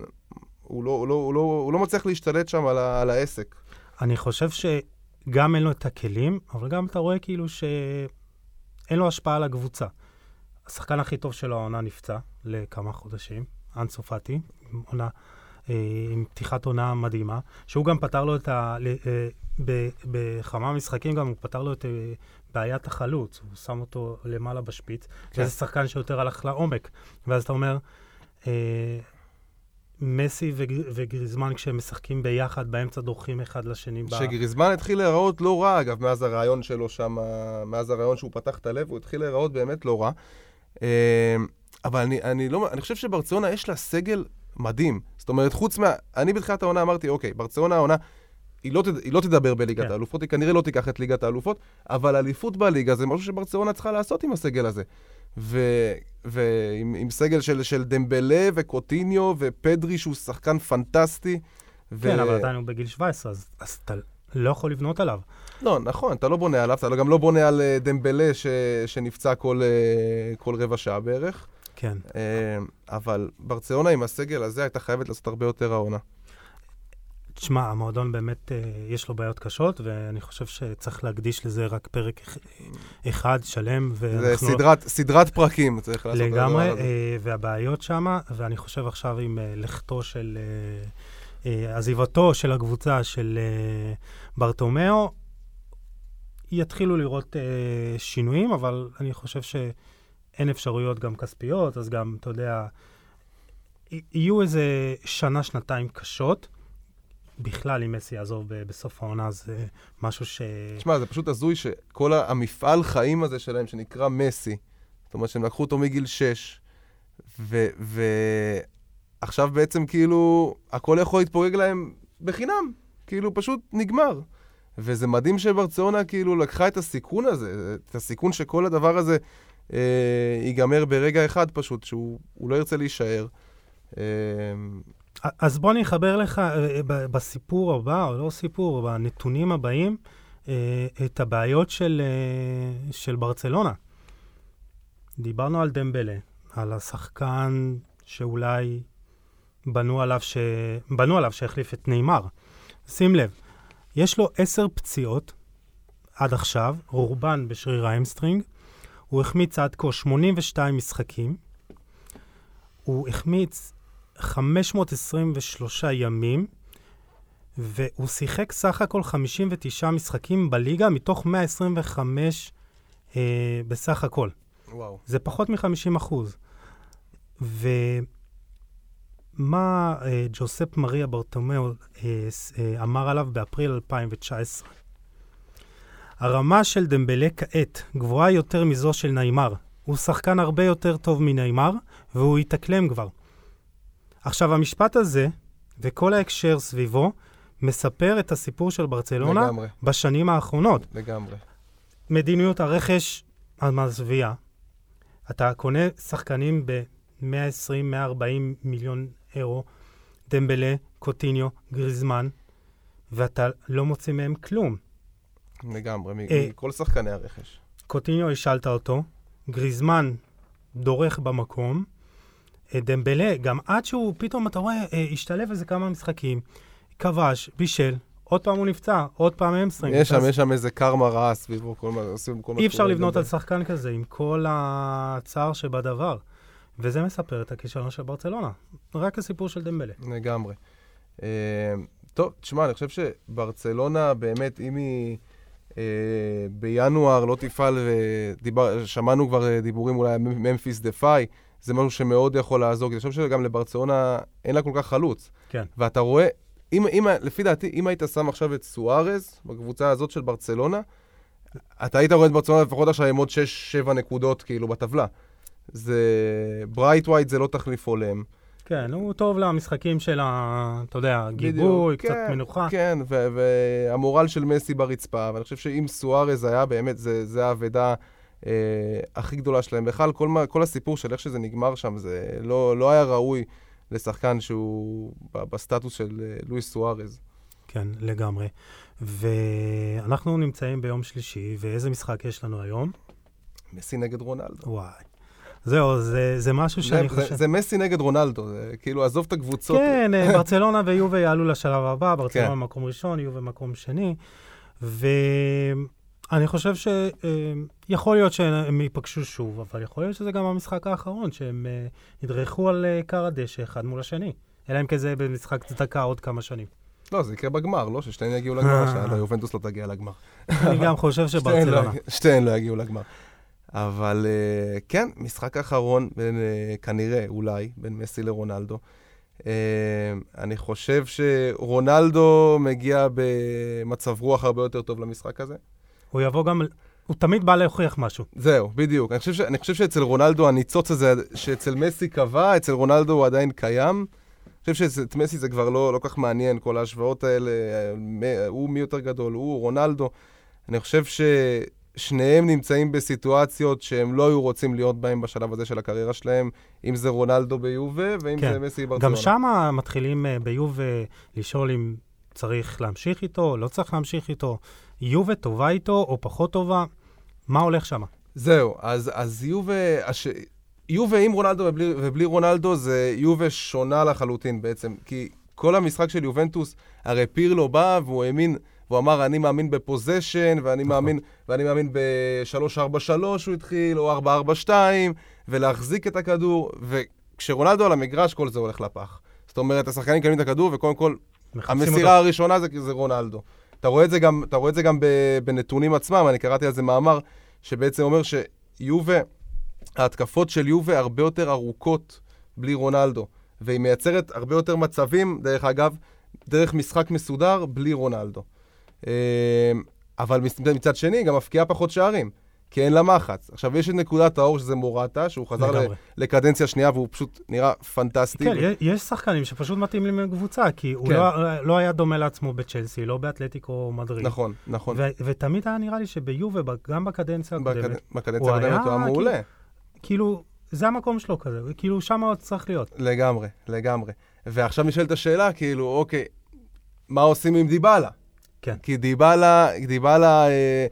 הוא לא, הוא לא, הוא לא, הוא לא מצליח להשתלט שם על, ה, על העסק. אני חושב שגם אין לו את הכלים, אבל גם אתה רואה כאילו שאין לו השפעה על הקבוצה. השחקן הכי טוב שלו העונה נפצע לכמה חודשים, אנסו פאטי, עונה, אה, עם פתיחת עונה מדהימה, שהוא גם פתר לו את ה... אה, בכמה משחקים גם הוא פתר לו את אה, בעיית החלוץ, הוא שם אותו למעלה בשפיץ, כן. וזה שחקן שיותר הלך לעומק. ואז אתה אומר, מסי וגר, וגריזמן כשהם משחקים ביחד, באמצע דורכים אחד לשני. שגריזמן. התחיל להיראות לא רע, אגב, מאז הרעיון שלו שם, מאז הרעיון שהוא פתח את הלב, הוא התחיל להיראות באמת לא רע. אה, אבל אני, אני, לא, אני חושב שברצלונה יש לה סגל מדהים. זאת אומרת, חוץ מה... אני בתחילת העונה אמרתי, אוקיי, ברצלונה העונה... היא לא, היא לא תדבר בליגת כן. האלופות, היא כנראה לא תיקח את ליגת האלופות, אבל אליפות בליגה זה משהו שברצלונה צריכה לעשות עם הסגל הזה. ועם סגל של, של דמבלה וקוטיניו ופדרי, שהוא שחקן פנטסטי. ו... כן, אבל עדיין הוא בגיל 17, אז, אז אתה לא יכול לבנות עליו. לא, נכון, אתה לא בונה עליו, אתה גם לא בונה על אה, דמבלה ש, שנפצע כל, אה, כל רבע שעה בערך. כן. אה, אבל ברצלונה עם הסגל הזה הייתה חייבת לעשות הרבה יותר העונה. תשמע, המועדון באמת, אה, יש לו בעיות קשות, ואני חושב שצריך להקדיש לזה רק פרק אחד שלם. זה סדרת, לא... סדרת פרקים, צריך לעשות את לגמרי, אה, והבעיות שם, ואני חושב עכשיו עם אה, לכתו של, עזיבתו של הקבוצה של ברטומיאו, יתחילו לראות שינויים, אבל אני חושב שאין אפשרויות גם כספיות, אז גם, אתה יודע, יהיו איזה שנה, שנתיים קשות. בכלל, אם מסי יעזוב בסוף העונה, זה משהו ש... תשמע, זה פשוט הזוי שכל המפעל חיים הזה שלהם, שנקרא מסי, זאת אומרת שהם לקחו אותו מגיל 6, ועכשיו. בעצם כאילו, הכל יכול להתפוגג להם בחינם, כאילו פשוט נגמר. וזה מדהים שברצלונה כאילו לקחה את הסיכון הזה, את הסיכון שכל הדבר הזה אה, ייגמר ברגע אחד פשוט, שהוא לא ירצה להישאר. אה, אז בוא אני אחבר לך אה, אה, בסיפור הבא, או לא סיפור, בנתונים הבאים, אה, את הבעיות של, של ברצלונה. דיברנו על דמבלה, על השחקן שאולי בנו עליו, ש... בנו עליו שיחליף את ניימר. שים לב, יש לו עשר פציעות עד עכשיו, רובן בשריר ה hamstring. הוא החמיץ עד כה 82 משחקים. הוא החמיץ 523 ימים, והוא שיחק סך הכל 59 משחקים בליגה מתוך 125 אה, בסך הכל. וואו. זה פחות מ-50 אחוז. ומה אה, ג'וזפ מריה ברטומאו אה, אה, אמר עליו באפריל 2019? הרמה של דמבלה כעת גבוהה יותר מזו של ניימר. הוא שחקן הרבה יותר טוב מניימר, והוא יתאקלם כבר. עכשיו, המשפט הזה, וכל ההקשר סביבו, מספר את הסיפור של ברצלונה לגמרי. בשנים האחרונות. לגמרי. מדיניות הרכש המזוויעה. אתה קונה שחקנים ב-120-140 מיליון אירו, דמבלה, קוטיניו, גריזמן, ואתה לא מוציא מהם כלום. לגמרי, אה, מכל שחקני הרכש. קוטיניו, השאלת אותו, גריזמן דורך במקום, דמבלה, גם עד שהוא פתאום, אתה רואה, אה, השתלב איזה כמה משחקים, כבש, בישל, עוד פעם הוא נפצע, עוד פעם hamstring. יש שם, יש שם איזה קארמה רעה סביבו, כל מה, עושים כל מה אי אפשר לבנות על שחקן כזה, עם כל הצער שבדבר. וזה מספר את הכישלון של ברצלונה. רק הסיפור של דמבלה. לגמרי. אה, טוב, תשמע, אני חושב שברצלונה באמת, אם היא אה, בינואר לא תפעל, ודיבר, שמענו כבר דיבורים אולי על ממפיס דה פאי, זה משהו שמאוד יכול לעזור, כי אני חושב שגם לברצלונה אין לה כל כך חלוץ. כן. ואתה רואה, אם, אם, לפי דעתי, אם היית שם עכשיו את סוארז בקבוצה הזאת של ברצלונה, אתה היית רואה את ברצלונה לפחות עכשיו עם עוד 6-7 נקודות כאילו בטבלה. זה... ברייט ווייט זה לא תחליף הולם. כן, הוא טוב למשחקים של ה... אתה יודע, גיבוי, בדיוק, קצת כן, מנוחה. כן, והמורל של מסי ברצפה, ואני חושב שאם סוארז היה באמת, זה, זה האבידה אה, הכי גדולה שלהם. בכלל, כל, כל הסיפור של איך שזה נגמר שם, זה לא, לא היה ראוי לשחקן שהוא בסטטוס של אה, לואיס סוארז. כן, לגמרי. ואנחנו נמצאים ביום שלישי, ואיזה משחק יש לנו היום? מסי נגד רונלדו. וואי. זהו, זה, זה משהו שאני זה, חושב... זה, זה מסי נגד רונלדו, זה כאילו, עזוב את הקבוצות. כן, אה, ברצלונה ויובה יעלו לשלב הבא, ברצלונה כן. מקום ראשון, יובה מקום שני. ואני חושב שיכול להיות שהם ייפגשו שוב, אבל יכול להיות שזה גם המשחק האחרון, שהם אה, ידרכו על אה, כר הדשא אחד מול השני. אלא אם כן זה במשחק צדקה עוד כמה שנים. לא, זה יקרה בגמר, לא? ששתיהן יגיעו לגמר, השנה, לא, יובנטוס לא תגיע לגמר. אני גם חושב לא- שברצלונה. שתיהן לא יגיעו לגמר. אבל אה, כן, משחק אחרון בין, אה, כנראה, אולי, בין מסי לרונלדו. אה, אני חושב שרונלדו מגיע במצב רוח הרבה יותר טוב למשחק הזה. הוא יבוא גם... הוא תמיד בא להוכיח משהו. זהו, בדיוק. אני חושב, ש... אני חושב שאצל רונלדו הניצוץ הזה, שאצל מסי קבע, אצל רונלדו הוא עדיין קיים. אני חושב שאת מסי זה כבר לא, לא כל כך מעניין, כל ההשוואות האלה, מ- הוא מי יותר גדול, הוא, רונלדו. אני חושב ששניהם נמצאים בסיטואציות שהם לא היו רוצים להיות בהם בשלב הזה של הקריירה שלהם, אם זה רונלדו ביובה ואם כן. זה מסי ברצלונה. גם שם מתחילים אה, ביובה לשאול אם צריך להמשיך איתו, לא צריך להמשיך איתו. יובה טובה איתו או פחות טובה? מה הולך שם? זהו, אז, אז יובה, הש... יובה עם רונלדו ובלי, ובלי רונלדו זה יובה שונה לחלוטין בעצם, כי כל המשחק של יובנטוס, הרי פירלו בא והוא האמין, והוא אמר, אני מאמין בפוזיישן, ואני נכון. מאמין, ואני מאמין ב-3-4-3 הוא התחיל, או 4-4-2, ולהחזיק את הכדור, וכשרונלדו על המגרש, כל זה הולך לפח. זאת אומרת, השחקנים מקבלים את הכדור, וקודם כל, המסירה הראשונה זה, זה רונלדו. אתה רואה את זה גם, אתה רואה את זה גם בנתונים עצמם, אני קראתי על זה מאמר שבעצם אומר שיובה, ההתקפות של יובה הרבה יותר ארוכות בלי רונלדו, והיא מייצרת הרבה יותר מצבים, דרך אגב, דרך משחק מסודר בלי רונלדו. אה, אבל מצ- מצד שני, גם מפקיעה פחות שערים, כי אין לה מחץ. עכשיו, יש את נקודת האור שזה מורטה, שהוא חזר ל- לגמרי. לקדנציה שנייה והוא פשוט נראה פנטסטי. כן, יש- יש שחקנים שפשוט מתאימים לקבוצה, כי הוא כן. לא- לא היה דומה לעצמו בצ'לסי, לא באתלטיקו מדריד. נכון, נכון. ו- ותמיד היה נראה לי שביובה, גם בקדנציה הקודמת, בקד- בקדנציה הקודמת הוא היה כאילו- מעולה. כאילו, זה המקום שלו כזה, כאילו, שם הוא צריך להיות. לגמרי, לגמרי. ועכשיו נשאלת השאלה, כאילו, אוקיי, מה עושים עם דיבלה? כן. כי דיבלה, דיבלה, אה,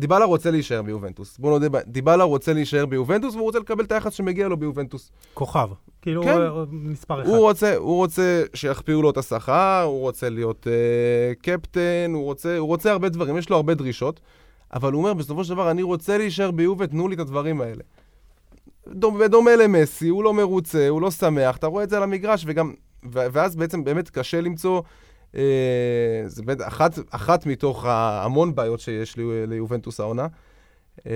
דיבלה רוצה להישאר ביובנטוס. בוא נודה, דיבלה רוצה להישאר ביובנטוס והוא רוצה לקבל את היחס שמגיע לו ביובנטוס. כוכב. כאילו, כן. מספר אחד. הוא רוצה, הוא רוצה שיכפיאו לו את השכר, הוא רוצה להיות אה, קפטן, הוא רוצה, הוא רוצה הרבה דברים, יש לו הרבה דרישות, אבל הוא אומר, בסופו של דבר, אני רוצה להישאר ביובה, תנו לי את הדברים האלה. דומ- בדומה למסי, הוא לא מרוצה, הוא לא שמח, אתה רואה את זה על המגרש, וגם, ואז בעצם באמת קשה למצוא, זה באמת אחת, אחת מתוך ההמון בעיות שיש לי, ליובנטוס העונה. אה,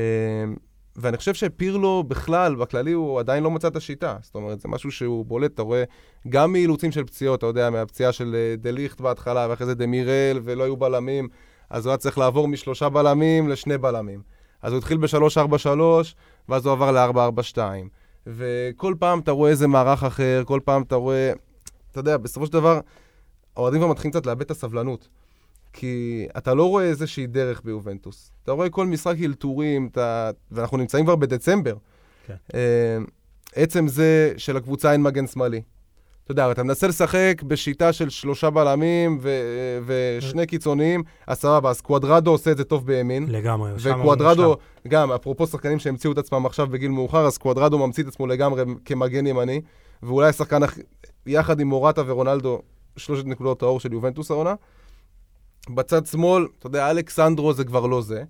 ואני חושב שפירלו בכלל, בכללי, הוא עדיין לא מצא את השיטה. זאת אומרת, זה משהו שהוא בולט, אתה רואה, גם מאילוצים של פציעות, אתה יודע, מהפציעה של אה, דה ליכט בהתחלה, ואחרי זה דמירל, ולא היו בלמים, אז הוא היה צריך לעבור משלושה בלמים לשני בלמים. אז הוא התחיל ב-3-4-3, ואז הוא עבר ל-4-4-2. וכל פעם אתה רואה איזה מערך אחר, כל פעם אתה רואה... אתה יודע, בסופו של דבר, האוהדים כבר מתחילים קצת לאבד את הסבלנות. כי אתה לא רואה איזושהי דרך ביובנטוס. אתה רואה כל משחק אלתורים, אתה... ואנחנו נמצאים כבר בדצמבר. כן. אה, עצם זה שלקבוצה אין מגן שמאלי. אתה יודע, אתה מנסה לשחק בשיטה של שלושה בלמים ו- ושני קיצוניים, אז סבבה, אז קוואדרדו עושה את זה טוב בימין. לגמרי, שם הוא וקוואדרדו. גם, אפרופו שחקנים שהמציאו את עצמם עכשיו בגיל מאוחר, אז קוואדרדו ממציא את עצמו לגמרי כמגן ימני, ואולי השחקן, יחד עם מורטה ורונלדו, שלושת נקודות האור של יובנטוס העונה. בצד שמאל, אתה יודע, אלכסנדרו זה כבר לא זה.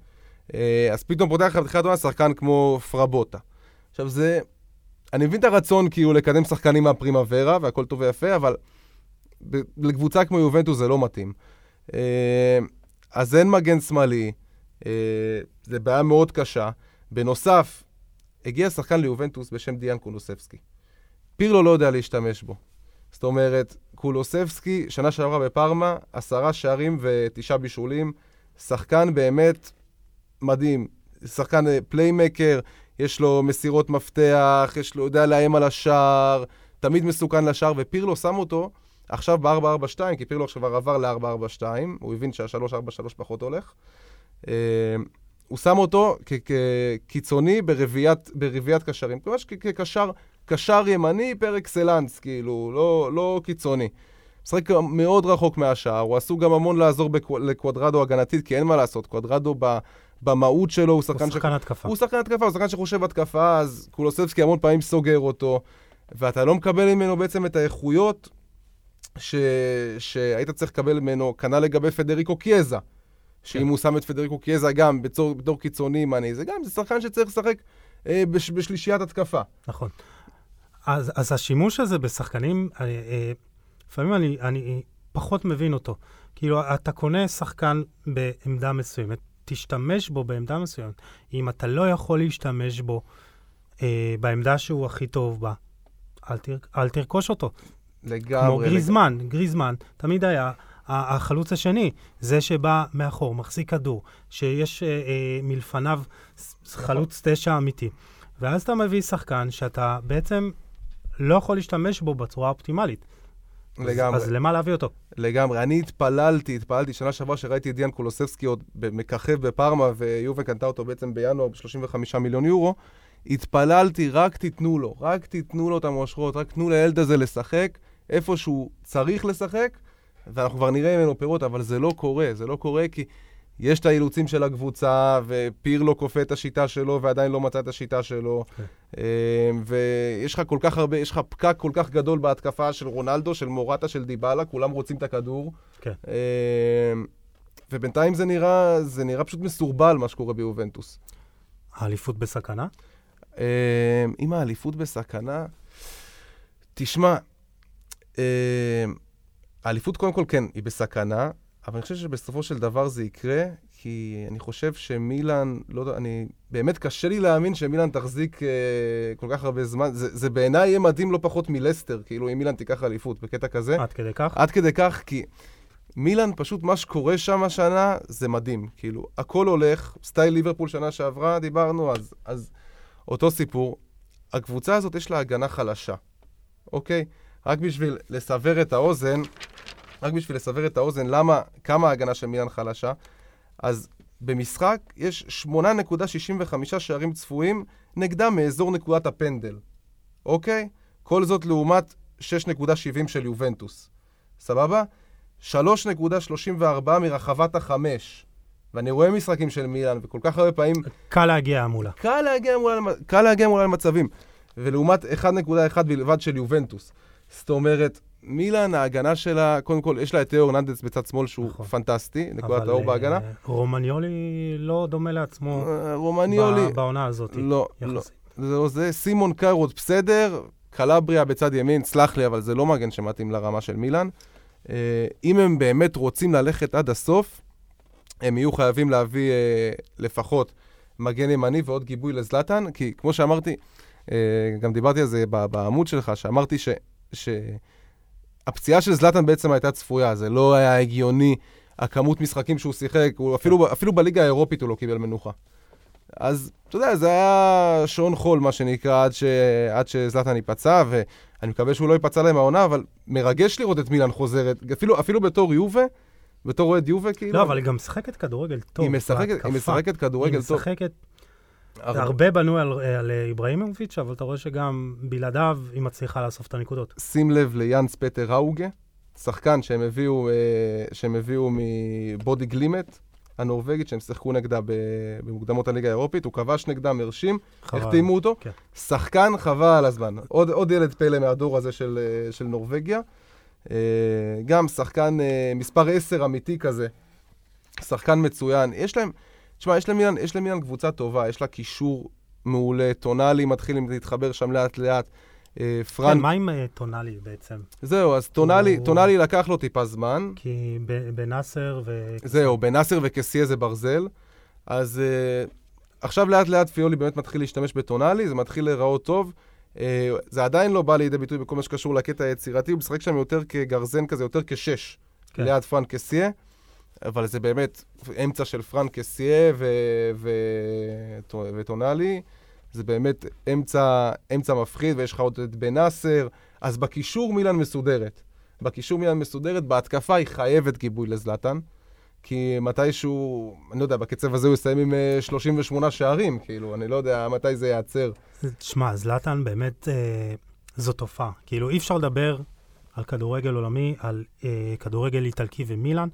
אה, אז פתאום פותח לך בתחילת העונה שחקן כמו פרבוטה. עכשיו זה, אני מבין את הרצון כאילו לקדם שחקנים מהפרימוורה, והכל טוב ויפה, אבל לקבוצה כמו יובנטוס זה לא מתאים. אה, אז אין מגן שמאלי, אה, זה בעיה מאוד קשה. בנוסף, הגיע שחקן ליובנטוס בשם דיאן קולוסבסקי. פירלו לא יודע להשתמש בו. זאת אומרת, קולוסבסקי, שנה שעברה בפארמה, עשרה שערים ותשעה בישולים. שחקן באמת מדהים. שחקן אה, playmaker, יש לו מסירות מפתח, יש לו, יודע לאיים על השער, תמיד מסוכן לשער, ופירלו שם אותו עכשיו ב-4-4-2, כי פירלו עכשיו עבר ל-4-4-2, הוא הבין שה-3-4-3 פחות הולך. אה, הוא שם אותו כקיצוני ברביעיית, קשרים, ממש כקשר קשר ימני פר אקסלנס, כאילו, לא, לא קיצוני. משחק מאוד רחוק מהשער, הוא עשוי גם המון לעזור בקו, לקוודרדו הגנתית, כי אין מה לעשות, קוודרדו ב... במהות שלו הוא שחקן... הוא שחקן ש... התקפה. הוא שחקן התקפה, הוא שחקן שחושב התקפה, אז קולוסבסקי המון פעמים סוגר אותו, ואתה לא מקבל ממנו בעצם את האיכויות ש... שהיית צריך לקבל ממנו, כנ"ל לגבי פדריקו קיאזה. שאם כן. הוא שם את פדריקו קיאזה גם בתור, בתור קיצוני מאני, זה גם, זה שחקן שצריך לשחק אה, בש, בשלישיית התקפה. נכון. אז, אז השימוש הזה בשחקנים, אה, אה, לפעמים אני, אני פחות מבין אותו. כאילו, אתה קונה שחקן בעמדה מסוימת, תשתמש בו בעמדה מסוימת. אם אתה לא יכול להשתמש בו אה, בעמדה שהוא הכי טוב בה, אל, תר, אל תרכוש אותו. לגמרי. כמו גריזמן, לג... גריזמן תמיד היה החלוץ השני, זה שבא מאחור, מחזיק כדור, שיש אה, אה, מלפניו חלוץ תשע אמיתי. ואז אתה מביא שחקן שאתה בעצם לא יכול להשתמש בו בצורה האופטימלית. לגמרי. אז, אז למה להביא אותו? לגמרי. אני התפללתי, התפללתי שנה שעברה שראיתי את דיאן קולוסבסקי עוד מככב בפארמה, ויובה קנתה אותו בעצם בינואר ב-35 מיליון יורו. התפללתי, רק תיתנו לו, רק תיתנו לו את המושכות, רק תנו לילד הזה לשחק איפה שהוא צריך לשחק, ואנחנו כבר נראה ממנו פירות, אבל זה לא קורה, זה לא קורה כי יש את האילוצים של הקבוצה, ופירלו כופה את השיטה שלו ועדיין לא מצא את השיטה שלו. Okay. כן. אמ, ויש לך כל כך הרבה, יש לך פקק כל כך גדול בהתקפה של רונלדו, של מורטה, של דיבלה, כולם רוצים את הכדור. כן. Okay. ובינתיים זה נראה, זה נראה פשוט מסורבל מה שקורה ביובנטוס. האליפות בסכנה? אמ, אם האליפות בסכנה, תשמע, אמ, האליפות קודם כל כן, היא בסכנה, אבל אני חושב שבסופו של דבר זה יקרה, כי אני חושב שמילאן, לא יודע, אני... באמת קשה לי להאמין שמילאן תחזיק אה, כל כך הרבה זמן. זה, זה בעיניי יהיה מדהים לא פחות מלסטר, כאילו, אם מילאן תיקח אליפות בקטע כזה. עד כדי כך? עד כדי כך, כי מילאן, פשוט מה שקורה שם השנה, זה מדהים. כאילו, הכל הולך, סטייל ליברפול שנה שעברה, דיברנו, אז, אז אותו סיפור. הקבוצה הזאת יש לה הגנה חלשה, אוקיי? רק בשביל לסבר את האוזן, רק בשביל לסבר את האוזן, למה, כמה ההגנה של מילאן חלשה, אז במשחק יש 8.65 שערים צפויים נגדם מאזור נקודת הפנדל, אוקיי? כל זאת לעומת 6.70 של יובנטוס, סבבה? 3.34 מרחבת החמש. ואני רואה משחקים של מילאן, וכל כך הרבה פעמים... קל להגיע מולה. קל להגיע מולה, קל להגיע מולה למצבים. ולעומת 1.1 בלבד של יובנטוס. זאת אומרת, מילאן, ההגנה שלה, קודם כל, יש לה את תיאו ארננדס בצד שמאל, שהוא נכון. פנטסטי, נקודת האור בהגנה. אבל רומניולי לא דומה לעצמו אה, רומניולי... בעונה הזאת, לא, לא. זה, לא זה סימון קארות בסדר, קלבריה בצד ימין, סלח לי, אבל זה לא מגן שמתאים לרמה של מילאן. אה, אם הם באמת רוצים ללכת עד הסוף, הם יהיו חייבים להביא אה, לפחות מגן ימני ועוד גיבוי לזלטן, כי כמו שאמרתי, גם דיברתי על זה בעמוד שלך, שאמרתי ש... ש... הפציעה של זלאטן בעצם הייתה צפויה, זה לא היה הגיוני, הכמות משחקים שהוא שיחק, הוא אפילו, אפילו בליגה האירופית הוא לא קיבל מנוחה. אז אתה יודע, זה היה שעון חול, מה שנקרא, עד, ש... עד שזלאטן ייפצע, ואני מקווה שהוא לא ייפצע להם העונה, אבל מרגש לראות את מילאן חוזרת, אפילו, אפילו בתור יובה, בתור אוהד יובה, כאילו... לא, אבל היא גם משחקת כדורגל טוב. היא משחקת, היא משחקת כדורגל טוב. היא משחקת... הרבה בנו על, על איבראימוביץ', אבל אתה רואה שגם בלעדיו היא מצליחה לאסוף את הנקודות. שים לב ליאנס פטר ראוגה, שחקן שהם הביאו, אה, שהם הביאו מבודי גלימט, הנורבגית, שהם שיחקו נגדה במוקדמות הליגה האירופית, הוא כבש נגדם, הרשים, החתימו אותו. כן. שחקן חבל על הזמן. עוד, עוד ילד פלא מהדור הזה של, אה, של נורבגיה. אה, גם שחקן מספר 10 אמיתי כזה, שחקן מצוין. יש להם... תשמע, יש למילן, יש למילן קבוצה טובה, יש לה קישור מעולה, טונאלי מתחיל להתחבר שם לאט-לאט. אה, פרנק... כן, מה עם אה, טונאלי בעצם? זהו, אז טונאלי, הוא... טונאלי לקח לו טיפה זמן. כי בנאסר ו... זהו, בנאסר וקסיה זה ברזל. אז uh, עכשיו לאט-לאט פיולי באמת מתחיל להשתמש בטונאלי, זה מתחיל להיראות טוב. Uh, זה עדיין לא בא לידי ביטוי בכל מה שקשור לקטע היצירתי, הוא משחק שם יותר כגרזן כזה, יותר כשש, כן. ליד פרנק קסיה. אבל זה באמת אמצע של פרנק ו- וטונאלי. זה באמת אמצע, אמצע מפחיד, ויש לך עוד את בן נאסר. אז בקישור מילן מסודרת. בקישור מילן מסודרת, בהתקפה היא חייבת גיבוי לזלטן. כי מתישהו, אני לא יודע, בקצב הזה הוא יסיים עם 38 אה, שערים, כאילו, אני לא יודע מתי זה ייעצר. שמע, זלטן באמת, אה, זו תופעה. כאילו, אי אפשר לדבר על כדורגל עולמי, על אה, כדורגל איטלקי ומילאן,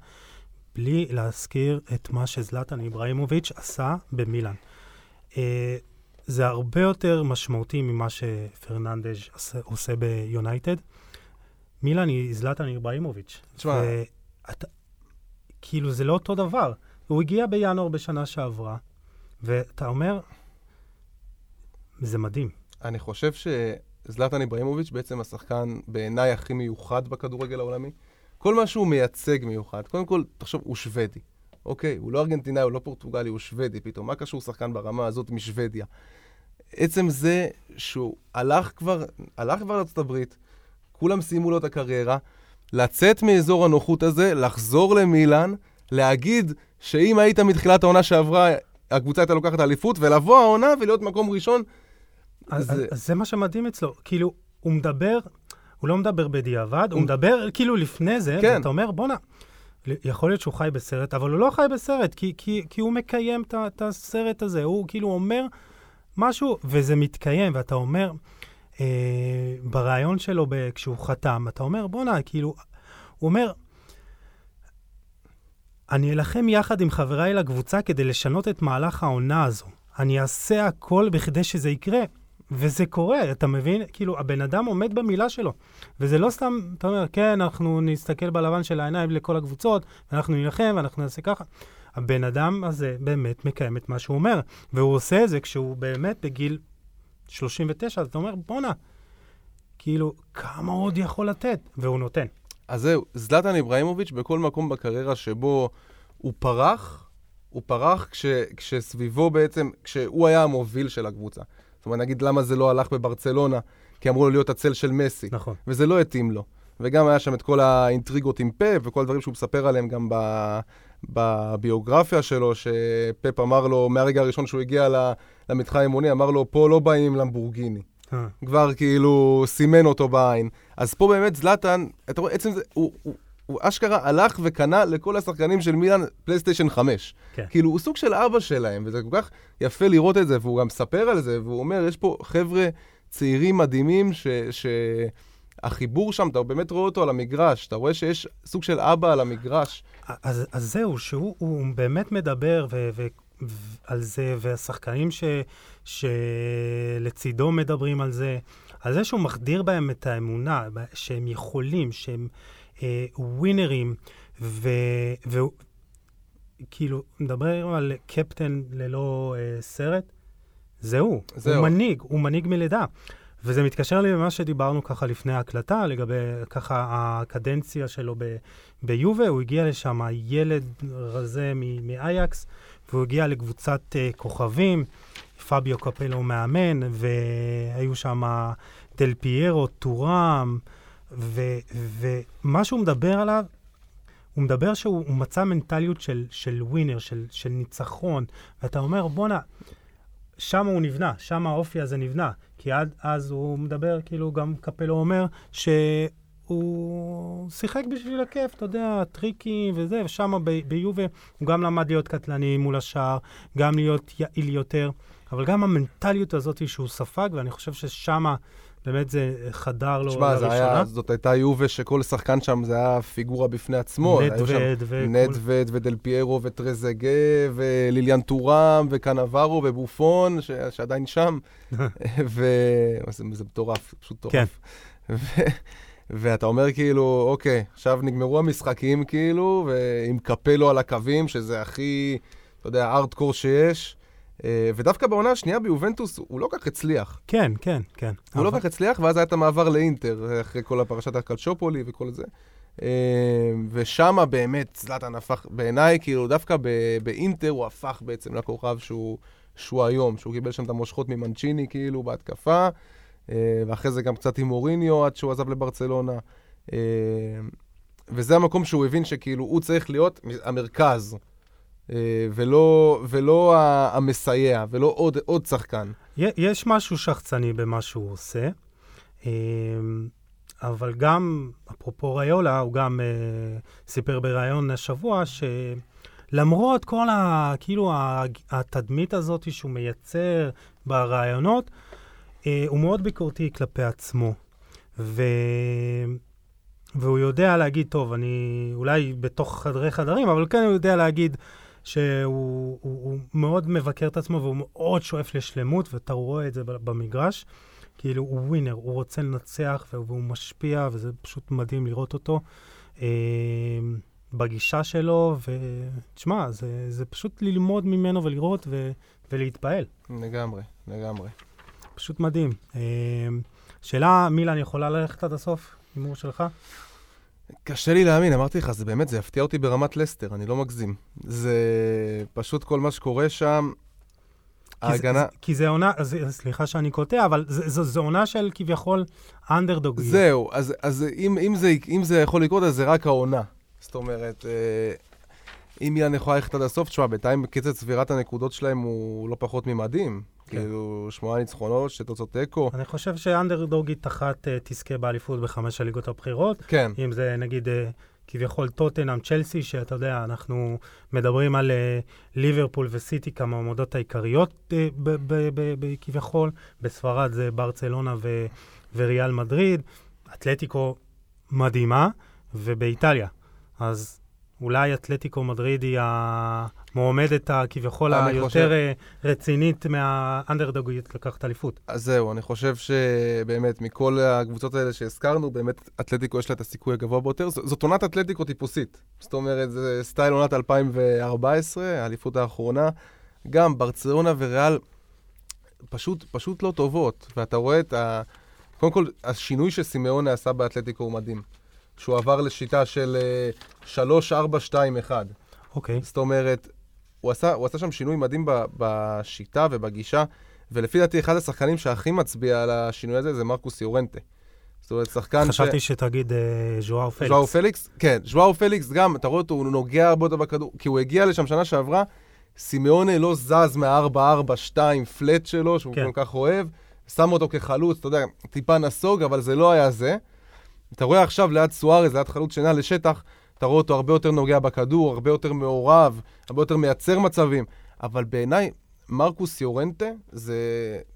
בלי להזכיר את מה שזלטן איבראימוביץ' עשה במילאן. אה, זה הרבה יותר משמעותי ממה שפרננדז' עושה, עושה ביונייטד. מילאן היא זלטן איבראימוביץ'. תשמע, ואת, כאילו, זה לא אותו דבר. הוא הגיע בינואר בשנה שעברה, ואתה אומר, זה מדהים. אני חושב שזלטן איבראימוביץ' בעצם השחקן בעיניי הכי מיוחד בכדורגל העולמי. כל מה שהוא מייצג מיוחד. קודם כל, תחשוב, הוא שוודי. אוקיי, הוא לא ארגנטינאי, הוא לא פורטוגלי, הוא שוודי פתאום. מה קשור שחקן ברמה הזאת משוודיה? עצם זה שהוא הלך כבר, הלך כבר לארצות הברית, כולם סיימו לו את הקריירה, לצאת מאזור הנוחות הזה, לחזור למילאן, להגיד שאם היית מתחילת העונה שעברה, הקבוצה הייתה לוקחת אליפות, ולבוא העונה ולהיות מקום ראשון, אז, זה- אז, אז זה מה שמדהים אצלו. כאילו, הוא מדבר, הוא לא מדבר בדיעבד, הוא מדבר כאילו לפני זה, כן. ואתה אומר, בואנה, יכול להיות שהוא חי בסרט, אבל הוא לא חי בסרט, כי, כי, כי הוא מקיים את הסרט הזה. הוא כאילו אומר משהו, וזה מתקיים, ואתה אומר, אה, בריאיון שלו, ב, כשהוא חתם, אתה אומר, בואנה, כאילו, הוא אומר, אני אלחם יחד עם חבריי לקבוצה כדי לשנות את מהלך העונה הזו. אני אעשה הכל בכדי שזה יקרה. וזה קורה, אתה מבין? כאילו, הבן אדם עומד במילה שלו. וזה לא סתם, אתה אומר, כן, אנחנו נסתכל בלבן של העיניים לכל הקבוצות, ואנחנו נילחם, ואנחנו נעשה ככה. הבן אדם הזה באמת מקיים את מה שהוא אומר, והוא עושה את זה כשהוא באמת בגיל 39, אז אתה אומר, בואנה, כאילו, כמה עוד יכול לתת? והוא נותן. אז זהו, זלטן איבראימוביץ' בכל מקום בקריירה שבו הוא פרח, הוא פרח כש, כשסביבו בעצם, כשהוא היה המוביל של הקבוצה. זאת אומרת, נגיד למה זה לא הלך בברצלונה, כי אמרו לו להיות הצל של מסי, נכון. וזה לא התאים לו. וגם היה שם את כל האינטריגות עם פפ, וכל הדברים שהוא מספר עליהם גם ב, בביוגרפיה שלו, שפפ אמר לו, מהרגע הראשון שהוא הגיע למתחם האימוני, אמר לו, פה לא באים עם למבורגיני. אה, כבר כאילו סימן אותו בעין. אז פה באמת זלאטן, אתה רואה, עצם זה, הוא, הוא, הוא אשכרה הלך וקנה לכל השחקנים של מילאן פלייסטיישן 5. כן. כאילו, הוא סוג של אבא שלהם, וזה כל כך יפה לראות את זה, והוא גם מספר על זה, והוא אומר, יש פה חבר'ה צעירים מדהימים, ש... ש... החיבור שם, אתה באמת רואה אותו על המגרש, אתה רואה שיש סוג של אבא על המגרש. אז, אז זהו, שהוא הוא באמת מדבר ו, ו, ו, על זה, והשחקנים ש, שלצידו מדברים על זה, על זה שהוא מחדיר בהם את האמונה, שהם יכולים, שהם ווינרים, וכאילו, מדבר על קפטן ללא אה, סרט, זהו, זהו. הוא מנהיג, הוא מנהיג מלידה. וזה מתקשר לי למה שדיברנו ככה לפני ההקלטה, לגבי ככה הקדנציה שלו ב, ביובה, הוא הגיע לשם ילד רזה מאייקס, והוא הגיע לקבוצת uh, כוכבים, פביו קפלו מאמן, והיו שם דל פיירו, טורם, ו- ומה שהוא מדבר עליו, הוא מדבר שהוא הוא מצא מנטליות של, של ווינר, של, של ניצחון, ואתה אומר, בואנה, שם הוא נבנה, שם האופי הזה נבנה. כי עד אז הוא מדבר, כאילו גם קפלו אומר, שהוא שיחק בשביל הכיף, אתה יודע, טריקים וזה, ושם ביובה הוא גם למד להיות קטלני מול השער, גם להיות יעיל יותר, אבל גם המנטליות הזאת שהוא ספג, ואני חושב ששם באמת זה חדר לו תשמע, לראשונה. היה, זאת הייתה יובה שכל שחקן שם זה היה פיגורה בפני עצמו. היו שם נדווד ודל פיירו וטרזגה וליליאן טורם וקנברו ובופון, ש... שעדיין שם. ו... זה, זה מטורף, פשוט מטורף. כן. ו... ואתה אומר כאילו, אוקיי, עכשיו נגמרו המשחקים כאילו, ועם קפלו על הקווים, שזה הכי, אתה יודע, ארדקור שיש. אה, ודווקא בעונה השנייה ביובנטוס הוא לא כך הצליח. כן, כן, כן. הוא לא אבל- כל כך הצליח, ואז היה את המעבר לאינטר, אחרי כל הפרשת הקלצ'ופולי וכל זה. אה, ושם באמת זלאטן הפך, בעיניי, כאילו, דווקא באינטר הוא הפך בעצם לכוכב שהוא, שהוא היום, שהוא קיבל שם את המושכות ממנצ'יני, כאילו, בהתקפה, אה, ואחרי זה גם קצת עם מוריניו עד שהוא עזב לברצלונה. אה, וזה המקום שהוא הבין שכאילו הוא צריך להיות המרכז, אה, ולא, ולא ה- המסייע, ולא עוד, עוד שחקן. יש משהו שחצני במה שהוא עושה, אמ, אבל גם, אפרופו ריולה, הוא גם אה, סיפר בריאיון השבוע שלמרות כל ה... כאילו התדמית הזאת שהוא מייצר בראיונות, אה, הוא מאוד ביקורתי כלפי עצמו. ו... והוא יודע להגיד, טוב, אני אולי בתוך חדרי חדרים, אבל כן הוא יודע להגיד שהוא הוא, הוא מאוד מבקר את עצמו והוא מאוד שואף לשלמות, ואתה רואה את זה במגרש. כאילו, הוא ווינר, הוא רוצה לנצח והוא משפיע, וזה פשוט מדהים לראות אותו. אה, בגישה שלו, ותשמע, זה, זה פשוט ללמוד ממנו ולראות ו, ולהתפעל. לגמרי, לגמרי. פשוט מדהים. אה, שאלה, מילן, יכולה ללכת עד הסוף? הימור שלך? קשה לי להאמין, אמרתי לך, זה באמת, זה יפתיע אותי ברמת לסטר, אני לא מגזים. זה פשוט כל מה שקורה שם, ההגנה... כי זה עונה, סליחה שאני קוטע, אבל זו עונה של כביכול אנדרדוג. זהו, אז, אז אם, אם, זה, אם זה יכול לקרות, אז זה רק העונה. זאת אומרת, אה, אם יאן יכולה ללכת עד הסוף, תשמע, בינתיים קצב צבירת הנקודות שלהם הוא לא פחות ממדהים. כן. כאילו, שמונה ניצחונות, שתי תוצאות תיקו. אני חושב שאנדרדוגית אחת uh, תזכה באליפות בחמש הליגות הבכירות. כן. אם זה נגיד uh, כביכול טוטנאם, צ'לסי, שאתה יודע, אנחנו מדברים על uh, ליברפול וסיטי כמעמדות העיקריות uh, כביכול. בספרד זה ברצלונה ו- וריאל מדריד. אתלטיקו מדהימה, ובאיטליה. אז אולי אתלטיקו מדריד היא המועמדת הכביכול היותר חושב... אה, רצינית מהאנדרדוגית לקחת אליפות. אז זהו, אני חושב שבאמת מכל הקבוצות האלה שהזכרנו, באמת אתלטיקו יש לה את הסיכוי הגבוה ביותר. ז- זאת עונת אתלטיקו טיפוסית. זאת אומרת, זה סטייל עונת 2014, האליפות האחרונה. גם ברצלונה וריאל פשוט, פשוט לא טובות, ואתה רואה את ה... קודם כל, השינוי שסימאונה עשה באתלטיקו הוא מדהים. שהוא עבר לשיטה של 3, 4, 2, 1. אוקיי. זאת אומרת, הוא עשה, הוא עשה שם שינוי מדהים ב, בשיטה ובגישה, ולפי דעתי אחד השחקנים שהכי מצביע על השינוי הזה זה מרקוס יורנטה. זאת אומרת, שחקן חשבתי ש... שתגיד uh, ז'ואאו פליקס. ז'ואאו פליקס? כן, ז'ואאו פליקס גם, אתה רואה אותו, הוא נוגע הרבה יותר בכדור, כי הוא הגיע לשם שנה שעברה, סימאונה לא זז מה-4-4-2 flat שלו, שהוא כן. כל כך אוהב, שם אותו כחלוץ, אתה יודע, טיפה נסוג, אבל זה לא היה זה. אתה רואה עכשיו ליד סוארז, ליד חלוץ שנע לשטח, אתה רואה אותו הרבה יותר נוגע בכדור, הרבה יותר מעורב, הרבה יותר מייצר מצבים. אבל בעיניי, מרקוס יורנטה זה,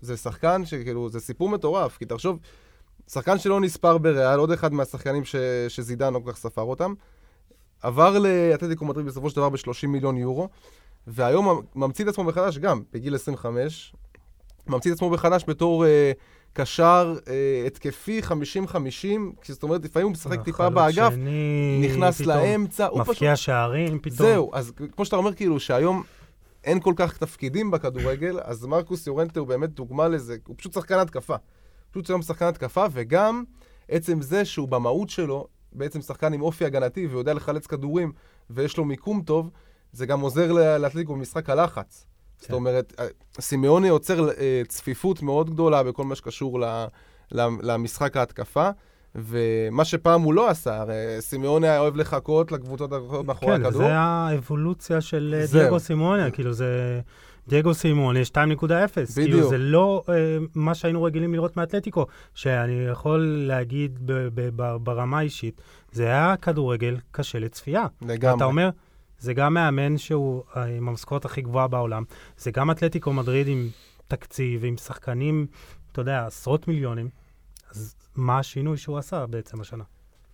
זה שחקן שכאילו, זה סיפור מטורף. כי תחשוב, שחקן שלא נספר בריאל, עוד אחד מהשחקנים ש, שזידן לא כל כך ספר אותם, עבר לאתלטיקו מדריד בסופו של דבר ב-30 מיליון יורו, והיום ממציא את עצמו מחדש גם, בגיל 25, ממציא את עצמו מחדש בתור... אה, קשר אה, התקפי 50-50, זאת אומרת, לפעמים הוא משחק טיפה באגף, שני, נכנס פתאום, לאמצע, הוא פשוט... מפקיע שערים פתאום. זהו, אז כמו שאתה אומר, כאילו, שהיום אין כל כך תפקידים בכדורגל, אז מרקוס יורנטה הוא באמת דוגמה לזה, הוא פשוט שחקן התקפה. פשוט היום שחקן התקפה, וגם עצם זה שהוא במהות שלו, בעצם שחקן עם אופי הגנתי, ויודע לחלץ כדורים, ויש לו מיקום טוב, זה גם עוזר לאתלטיקו במשחק הלחץ. זאת כן. אומרת, אה, סימאוני יוצר אה, צפיפות מאוד גדולה בכל מה שקשור למשחק ההתקפה. ומה שפעם הוא לא עשה, הרי סימאוני היה אוהב לחכות לקבוצות מאחורי כן, הכדור. כן, זה האבולוציה של אה, דייגו סימאוני, כאילו זה... דייגו סימוני 2.0. בדיוק. כאילו זה לא uh, מה שהיינו רגילים לראות מאתלטיקו, שאני יכול להגיד ב- ב- ב- ברמה האישית, זה היה כדורגל קשה לצפייה. לגמרי. אתה אומר, זה גם מאמן שהוא אה, עם המשכורת הכי גבוהה בעולם, זה גם אתלטיקו מדריד עם תקציב, עם שחקנים, אתה יודע, עשרות מיליונים. אז מה השינוי שהוא עשה בעצם השנה?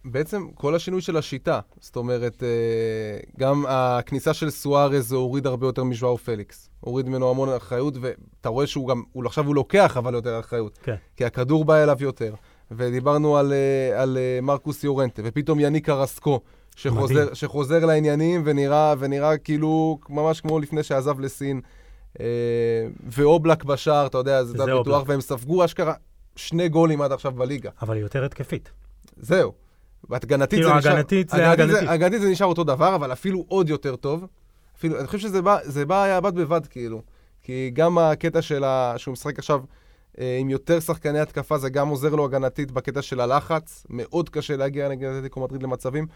בעצם כל השינוי של השיטה, זאת אומרת, אה, גם הכניסה של סוארז הוריד הרבה יותר מז'ואר פליקס. הוריד ממנו המון אחריות, ואתה רואה שהוא גם, הוא עכשיו הוא לוקח אבל יותר אחריות. כן. כי הכדור בא אליו יותר. ודיברנו על, אה, על מרקוס יורנטה, ופתאום יניק קרסקו, שחוזר, שחוזר לעניינים ונראה, ונראה כאילו ממש כמו לפני שעזב לסין. אה, ואובלק בשער, אתה יודע, זה דת בטוח, והם ספגו אשכרה שני גולים עד עכשיו בליגה. אבל היא יותר התקפית. זהו. והגנתית כאילו, זה נשאר... הגנתית זה הגנתית. הגנתית זה נשאר אותו דבר, אבל אפילו עוד יותר טוב. אפילו, אני חושב שזה בא, זה בא היה בד בבד, כאילו. כי גם הקטע של ה... שהוא משחק עכשיו אה, עם יותר שחקני התקפה, זה גם עוזר לו הגנתית בקטע של הלחץ. מאוד קשה להגיע נגד אתלטיקו מדריד למצבים.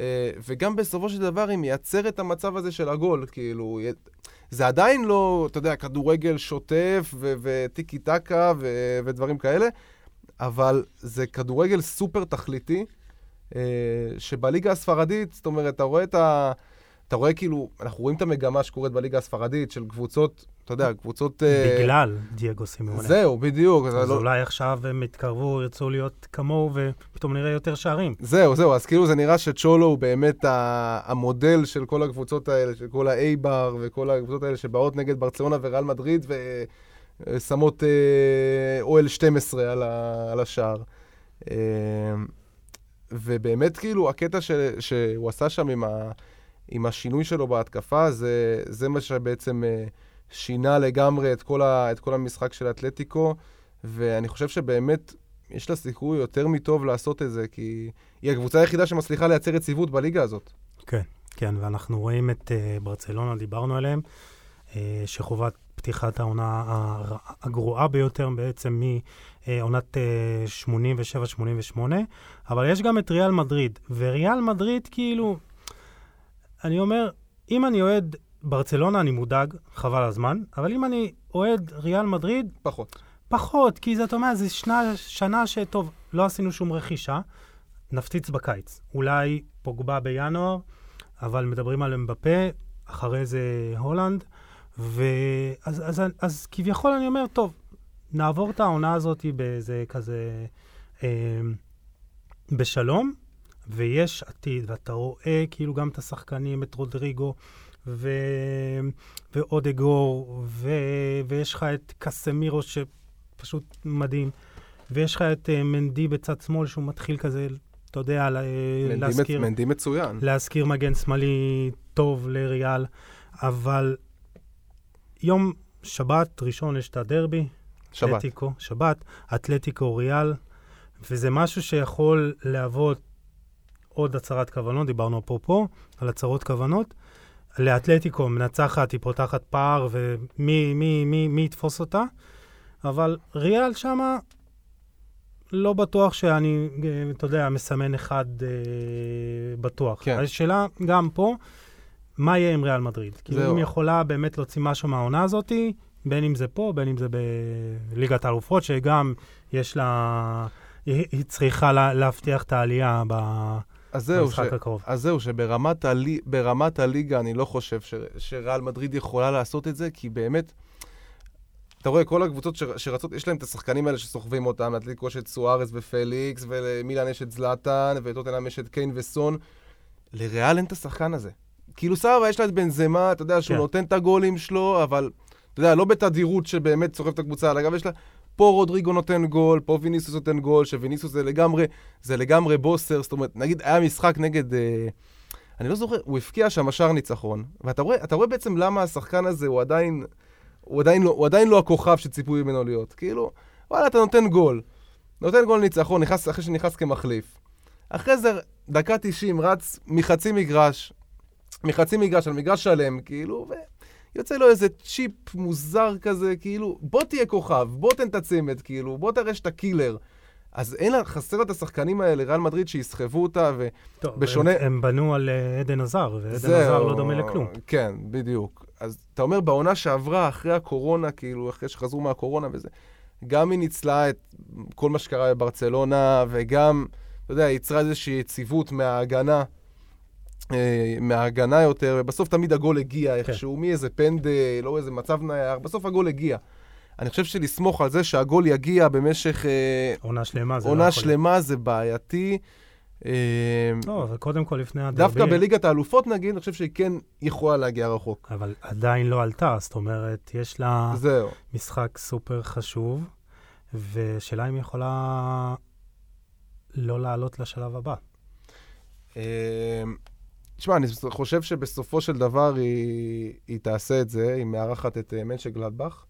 אה, וגם בסופו של דבר היא מייצרת את המצב הזה של הגול, כאילו, זה עדיין לא, אתה יודע, כדורגל שוטף וטיקי טקה ודברים כאלה, אבל זה כדורגל סופר תכליתי, אה, שבליגה הספרדית, זאת אומרת, אתה רואה את ה... אתה רואה כאילו, אנחנו רואים את המגמה שקורית בליגה הספרדית של קבוצות, אתה יודע, קבוצות... אה, בגלל דייגו סימונה. זהו, בדיוק. אז לא... אולי עכשיו הם יתקרבו, ירצו להיות כמוהו, ופתאום נראה יותר שערים. זהו, זהו, אז כאילו זה נראה שצ'ולו הוא באמת המודל של כל הקבוצות האלה, של כל ה-A-בר וכל הקבוצות האלה שבאות נגד ברצלונה וריאל מדריד, ושמות אה, אוהל 12 על, ה... על השער. אה, ובאמת, כאילו, הקטע ש... שהוא עשה שם עם ה... עם השינוי שלו בהתקפה, זה, זה מה שבעצם uh, שינה לגמרי את כל, ה, את כל המשחק של אתלטיקו, ואני חושב שבאמת יש לה סיכוי יותר מטוב לעשות את זה, כי היא הקבוצה היחידה שמצליחה לייצר יציבות בליגה הזאת. כן, כן, ואנחנו רואים את uh, ברצלונה, דיברנו עליהם, uh, שחובת פתיחת העונה הגרועה ביותר בעצם מעונת uh, 87-88, אבל יש גם את ריאל מדריד, וריאל מדריד כאילו... אני אומר, אם אני אוהד ברצלונה, אני מודאג, חבל הזמן, אבל אם אני אוהד ריאל מדריד... פחות. פחות, כי זאת אומרת, זו שנה, שנה שטוב, לא עשינו שום רכישה, נפציץ בקיץ. אולי פוגבה בינואר, אבל מדברים על אמבפה, אחרי זה הולנד, ואז אז, אז, אז כביכול אני אומר, טוב, נעבור את העונה הזאת באיזה כזה... אה, בשלום, ויש עתיד, ואתה רואה כאילו גם את השחקנים, את רודריגו ו... ואודגור, ו... ויש לך את קסמירו שפשוט מדהים, ויש לך את uh, מנדי בצד שמאל שהוא מתחיל כזה, אתה יודע, לה... מנדי להזכיר... מנדי מצוין. להזכיר מגן שמאלי טוב לריאל, אבל יום שבת ראשון יש את הדרבי. שבת. אתלטיקו, שבת, אתלטיקו ריאל, וזה משהו שיכול להוות עוד הצהרת כוונות, דיברנו אפרופו על הצהרות כוונות. לאתלטיקו מנצחת, היא פותחת פער, ומי מי, מי, מי יתפוס אותה? אבל ריאל שמה, לא בטוח שאני, אתה יודע, מסמן אחד אה, בטוח. כן. השאלה, גם פה, מה יהיה עם ריאל מדריד? כי אם היא יכולה באמת להוציא משהו מהעונה הזאת, בין אם זה פה, בין אם זה בליגת האלופות, שגם יש לה... היא, היא צריכה לה, להבטיח את העלייה ב... אז זהו, ש... הקרוב. אז זהו, שברמת הלי... הליגה אני לא חושב ש... שריאל מדריד יכולה לעשות את זה, כי באמת, אתה רואה, כל הקבוצות ש... שרצות, יש להם את השחקנים האלה שסוחבים אותם, לאטליקו יש את סוארס ופליקס, ולמילן יש את זלאטן, וטוטנאם יש את קיין וסון. לריאל אין את השחקן הזה. כאילו סבבה, יש לה את בנזמה, אתה יודע, שהוא כן. נותן את הגולים שלו, אבל, אתה יודע, לא בתדירות שבאמת סוחב את הקבוצה, אגב, יש לה... פה רודריגו נותן גול, פה ויניסוס נותן גול, שוויניסוס זה לגמרי, זה לגמרי בוסר, זאת אומרת, נגיד היה משחק נגד, אה, אני לא זוכר, הוא הפקיע שם שער ניצחון, ואתה רואה, רואה בעצם למה השחקן הזה הוא עדיין, הוא עדיין, לא, הוא עדיין לא הכוכב שציפו ממנו להיות. כאילו, וואלה, אתה נותן גול. נותן גול ניצחון, נכנס, אחרי שנכנס כמחליף. אחרי זה, דקה 90, רץ מחצי מגרש, מחצי מגרש על מגרש שלם, כאילו, ו... יוצא לו איזה צ'יפ מוזר כזה, כאילו, בוא תהיה כוכב, בוא תן את הצמד, כאילו, בוא תראה שאתה קילר. אז אין לה, חסר את השחקנים האלה, ריאל מדריד, שיסחבו אותה, ובשונה... הם, הם בנו על uh, עדן עזר, ועדן עזר לא דומה לכלום. כן, בדיוק. אז אתה אומר, בעונה שעברה, אחרי הקורונה, כאילו, אחרי שחזרו מהקורונה וזה, גם היא ניצלה את כל מה שקרה בברצלונה, וגם, אתה יודע, יצרה איזושהי יציבות מההגנה. אה, מההגנה יותר, ובסוף תמיד הגול הגיע כן. איכשהו, מאיזה פנדל, לא איזה מצב נייח, בסוף הגול הגיע. אני חושב שלסמוך על זה שהגול יגיע במשך... אה, עונה שלמה זה לא עונה לא שלמה זה בעייתי. אה, לא, אבל קודם כל לפני הדרבי... דווקא בליגת האלופות נגיד, אני חושב שהיא כן יכולה להגיע רחוק. אבל עדיין לא עלתה, זאת אומרת, יש לה זהו. משחק סופר חשוב, ושאלה אם היא יכולה לא לעלות לשלב הבא. תשמע, אני חושב שבסופו של דבר היא, היא תעשה את זה, היא מארחת את uh, מנצ'ה גלדבך.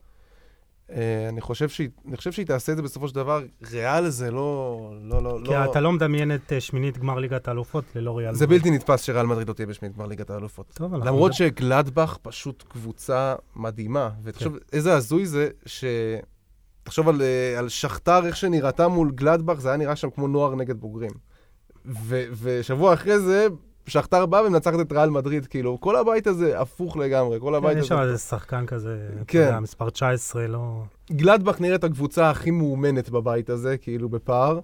Uh, אני, חושב שהיא, אני חושב שהיא תעשה את זה בסופו של דבר. ריאל זה לא... לא, לא כי לא... אתה לא מדמיין את uh, שמינית גמר ליגת האלופות ללא ריאל. זה בלתי נתפס שריאל מדריד לא תהיה בשמינית גמר ליגת האלופות. טוב, למרות יודע. שגלדבך פשוט קבוצה מדהימה. ותחשוב, כן. איזה הזוי זה ש... תחשוב על, על שכתר, איך שנראתה מול גלדבך, זה היה נראה שם כמו נוער נגד בוגרים. ו, ושבוע אחרי זה, שכתר בא ומנצחת את ריאל מדריד, כאילו, כל הבית הזה הפוך לגמרי, כל הבית הזה... יש שם איזה שחקן כזה, כן. מספר 19, לא... גלדבך נראית הקבוצה הכי מאומנת בבית הזה, כאילו, בפער.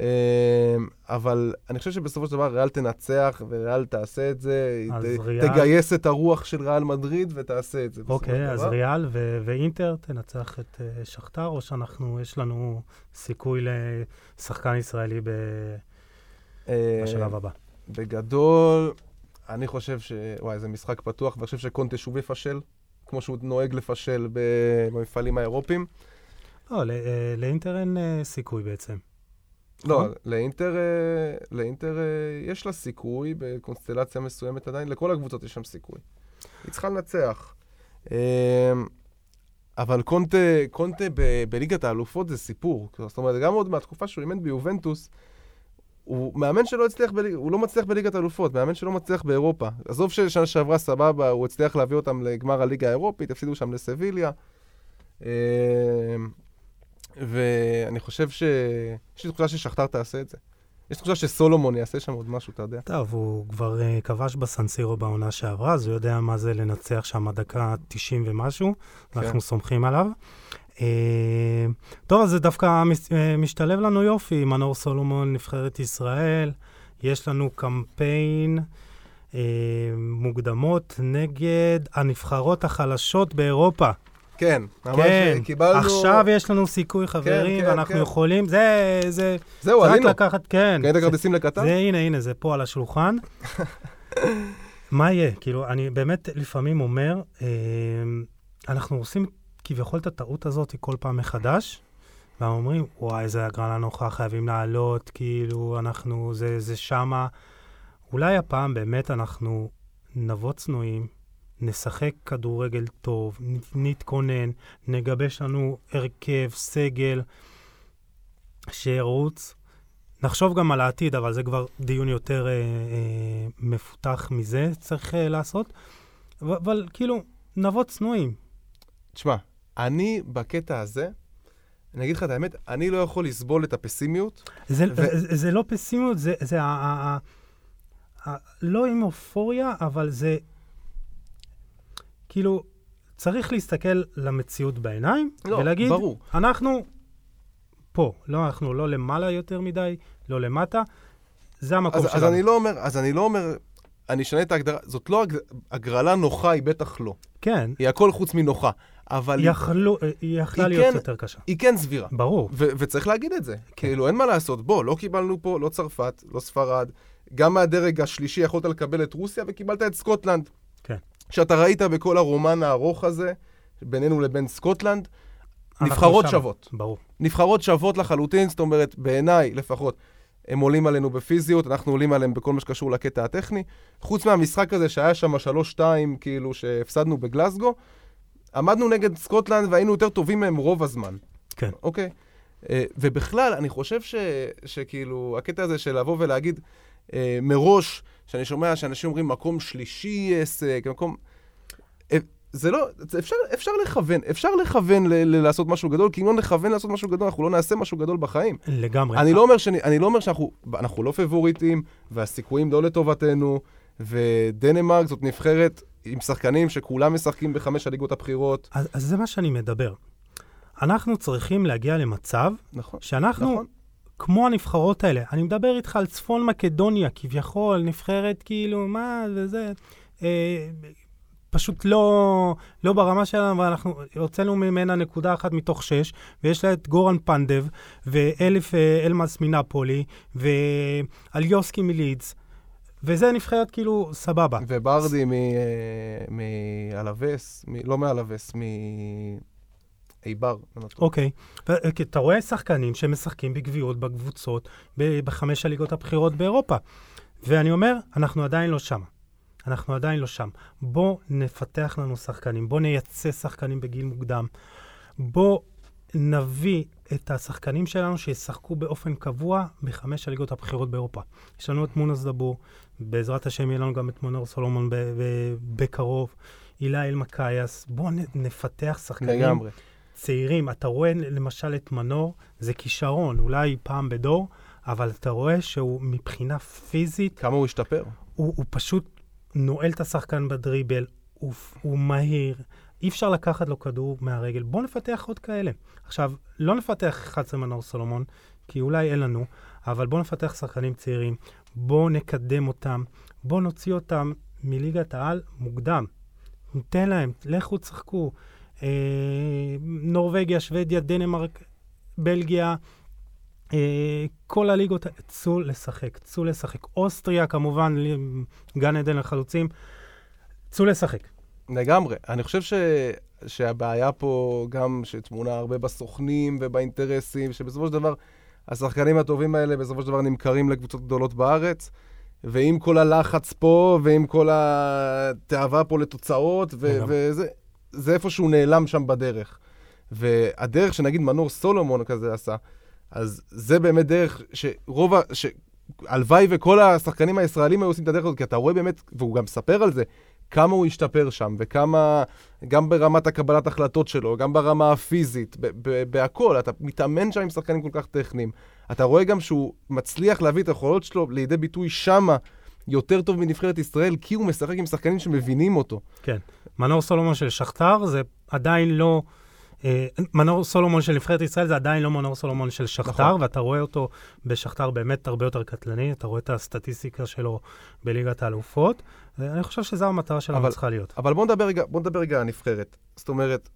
אה, אבל אני חושב שבסופו של דבר ריאל תנצח, וריאל תעשה את זה, ת- ריאל- תגייס את הרוח של ריאל מדריד ותעשה את זה. אוקיי, אז דבר. ריאל ו- ואינטר תנצח את אה, שכתר, או שאנחנו, יש לנו סיכוי לשחקן ישראלי ב- אה, בשלב הבא? בגדול, אני חושב ש... וואי, זה משחק פתוח, ואני חושב שקונטה שוב יפשל, כמו שהוא נוהג לפשל במפעלים האירופיים. לא, אה, לאינטר אין אה, סיכוי בעצם. לא, נכון? לאינטר, אה, לאינטר יש לה סיכוי בקונסטלציה מסוימת עדיין, לכל הקבוצות יש שם סיכוי. היא צריכה לנצח. אבל קונטה, קונטה ב- בליגת האלופות זה סיפור. זאת אומרת, גם עוד מהתקופה שהוא אימן ביובנטוס, הוא מאמן שלא הצליח, בליג, הוא לא מצליח בליגת האלופות, מאמן שלא מצליח באירופה. עזוב ששנה שעברה סבבה, הוא הצליח להביא אותם לגמר הליגה האירופית, הפסידו שם לסביליה. אה, ואני חושב ש... יש לי תחושה ששכתר תעשה את זה. יש תחושה שסולומון יעשה שם עוד משהו, אתה יודע. טוב, הוא כבר אה, כבש בסנסירו בעונה שעברה, אז הוא יודע מה זה לנצח שם דקה 90 ומשהו, כן. אנחנו סומכים עליו. טוב, אז זה דווקא אה, משתלב לנו יופי, מנור סולומון, נבחרת ישראל, יש לנו קמפיין אה, מוקדמות נגד הנבחרות החלשות באירופה. כן, ממש כן, קיבלנו... עכשיו יש לנו סיכוי, חברים, כן, ואנחנו כן. יכולים, זה, זה, זהו, זה רק עלינו. לקחת, כן. קנית כרטיסים לקטר? זה, הנה, הנה, זה פה על השולחן. מה יהיה? כאילו, אני באמת לפעמים אומר, אה, אנחנו עושים כביכול את הטעות הזאת כל פעם מחדש, ואומרים, וואי, איזה הגרלה נוחה, חייבים לעלות, כאילו, אנחנו, זה, זה שמה. אולי הפעם באמת אנחנו נבוא צנועים, נשחק כדורגל טוב, נתכונן, נגבש לנו הרכב, סגל, שירוץ. נחשוב גם על העתיד, אבל זה כבר דיון יותר אה, אה, מפותח מזה, צריך אה, לעשות. ו- אבל כאילו, נבוא צנועים. תשמע, אני בקטע הזה, אני אגיד לך את האמת, אני לא יכול לסבול את הפסימיות. זה, ו- זה, זה לא פסימיות, זה, זה ה, ה, ה, ה, לא עם אופוריה, אבל זה כאילו, צריך להסתכל למציאות בעיניים ולהגיד, לא, ברור. אנחנו פה, לא, אנחנו לא למעלה יותר מדי, לא למטה, זה המקום אז, שלנו. אז אני לא אומר, אז אני לא אומר, אני אשנה את ההגדרה, זאת לא הג- הגרלה נוחה, היא בטח לא. כן, היא הכל חוץ מנוחה. אבל יכלו, היא יכלה להיות כן- יותר קשה. היא כן סבירה. ברור. ו- וצריך להגיד את זה. כאילו, אין מה לעשות. בוא, לא קיבלנו פה, לא צרפת, לא ספרד. גם מהדרג השלישי יכולת לקבל את רוסיה וקיבלת את סקוטלנד. כן. שאתה ראית בכל הרומן הארוך הזה, בינינו לבין סקוטלנד, נבחרות שם. שוות. ברור. נבחרות שוות לחלוטין, זאת אומרת, בעיניי לפחות, הם עולים עלינו בפיזיות, אנחנו עולים עליהם בכל מה שקשור לקטע הטכני. חוץ מהמשחק הזה שהיה שם 3-2, כאילו, שהפסדנו בגלסגו, עמדנו נגד סקוטלנד והיינו יותר טובים מהם רוב הזמן. כן. אוקיי? אה, ובכלל, אני חושב ש, שכאילו, הקטע הזה של לבוא ולהגיד אה, מראש, שאני שומע שאנשים אומרים מקום שלישי הישג, מקום... אה, זה לא, זה אפשר, אפשר לכוון, אפשר לכוון ל, ל, לעשות משהו גדול, כי אם לא נכוון לעשות משהו גדול, אנחנו לא נעשה משהו גדול בחיים. לגמרי. אני לא אומר, שאני, אני לא אומר שאנחנו אנחנו לא פבוריטים, והסיכויים לא לטובתנו, ודנמרק זאת נבחרת עם שחקנים שכולם משחקים בחמש הליגות הבכירות. אז, אז זה מה שאני מדבר. אנחנו צריכים להגיע למצב נכון. שאנחנו, נכון. כמו הנבחרות האלה, אני מדבר איתך על צפון מקדוניה, כביכול, נבחרת כאילו, מה, וזה, אה, פשוט לא, לא ברמה שלנו, ואנחנו הוצאנו ממנה נקודה אחת מתוך שש, ויש לה את גורן פנדב, ואלף אה, אלמאס מנפולי, ואליוסקי מלידס, וזה נבחרת כאילו סבבה. וברדי מ- אה, מאלווס, מ- לא מאלווס, מאיבר. אני לא. אוקיי. אתה רואה שחקנים שמשחקים בגביעות בקבוצות, בחמש הליגות הבכירות באירופה. ואני אומר, אנחנו עדיין לא שם. אנחנו עדיין לא שם. בוא נפתח לנו שחקנים, בוא נייצא שחקנים בגיל מוקדם. בוא נביא את השחקנים שלנו שישחקו באופן קבוע בחמש הליגות הבכירות באירופה. יש לנו את מונס דבור, בעזרת השם יהיה לנו גם את מונר סולומון ב- ב- בקרוב, הילה אלמקייס. בואו נפתח שחקנים לגמרי. צעירים. אתה רואה למשל את מנור, זה כישרון, אולי פעם בדור, אבל אתה רואה שהוא מבחינה פיזית, כמה הוא השתפר. הוא, הוא פשוט נועל את השחקן בדריבל, הוא, הוא מהיר, אי אפשר לקחת לו כדור מהרגל. בואו נפתח עוד כאלה. עכשיו, לא נפתח 11 מנור סולומון, כי אולי אין לנו, אבל בואו נפתח שחקנים צעירים, בואו נקדם אותם, בואו נוציא אותם מליגת העל מוקדם. ניתן להם, לכו תשחקו. אה, נורבגיה, שוודיה, דנמרק, בלגיה, אה, כל הליגות, צאו לשחק, צאו לשחק. אוסטריה, כמובן, גן עדן לחלוצים, צאו לשחק. לגמרי. אני חושב ש... שהבעיה פה גם שטמונה הרבה בסוכנים ובאינטרסים, שבסופו של דבר השחקנים הטובים האלה בסופו של דבר נמכרים לקבוצות גדולות בארץ, ועם כל הלחץ פה, ועם כל התאווה פה לתוצאות, ו- וזה זה איפשהו נעלם שם בדרך. והדרך שנגיד מנור סולומון כזה עשה, אז זה באמת דרך שרוב ה... ש... הלוואי וכל השחקנים הישראלים היו עושים את הדרך הזאת, כי אתה רואה באמת, והוא גם מספר על זה, כמה הוא השתפר שם, וכמה, גם ברמת הקבלת החלטות שלו, גם ברמה הפיזית, בהכל, אתה מתאמן שם עם שחקנים כל כך טכניים. אתה רואה גם שהוא מצליח להביא את היכולות שלו לידי ביטוי שמה. יותר טוב מנבחרת ישראל, כי הוא משחק עם שחקנים שמבינים אותו. כן. מנור סולומון של שכתר זה עדיין לא... אה, מנור סולומון של נבחרת ישראל זה עדיין לא מנור סולומון של שכתר, נכון. ואתה רואה אותו בשכתר באמת הרבה יותר קטלני, אתה רואה את הסטטיסטיקה שלו בליגת האלופות, ואני חושב שזו המטרה שלנו צריכה להיות. אבל בוא נדבר רגע, בוא נדבר רגע על הנבחרת. זאת אומרת,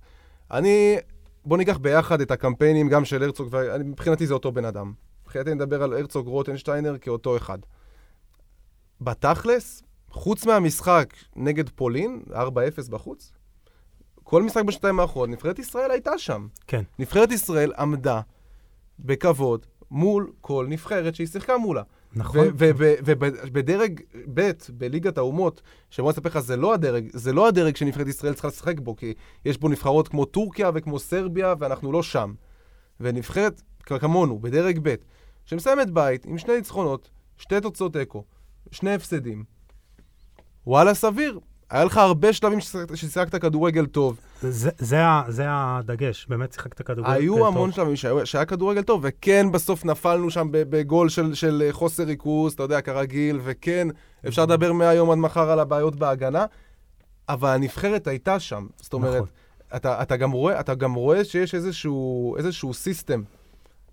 אני, בוא ניקח ביחד את הקמפיינים גם של הרצוג, ומבחינתי זה אותו בן אדם. מבחינתי אני מדבר על הרצוג רוטנשטיינר כאותו אחד. בתכלס, חוץ מהמשחק נגד פולין, 4-0 בחוץ, כל משחק בשנתיים האחרונות, נבחרת ישראל הייתה שם. כן. נבחרת ישראל עמדה בכבוד מול כל נבחרת שהיא שיחקה מולה. נכון. ובדרג ב' בליגת האומות, שבוא נספר לך, זה לא הדרג, זה לא הדרג שנבחרת ישראל צריכה לשחק בו, כי יש בו נבחרות כמו טורקיה וכמו סרביה, ואנחנו לא שם. ונבחרת כמונו, בדרג ב', שמסיימת בית עם שני ניצחונות, שתי תוצאות תיקו, שני הפסדים. וואלה, סביר. היה לך הרבה שלבים ששיחקת כדורגל טוב. זה, זה, זה הדגש, באמת שיחקת כדורגל טוב. היו המון שלבים שהיה, שהיה כדורגל טוב, וכן, בסוף נפלנו שם בגול של, של חוסר ריכוז, אתה יודע, כרגיל, וכן, אפשר לדבר מהיום עד מחר על הבעיות בהגנה, אבל הנבחרת הייתה שם. זאת אומרת, נכון. אתה, אתה, גם רואה, אתה גם רואה שיש איזשהו, איזשהו סיסטם.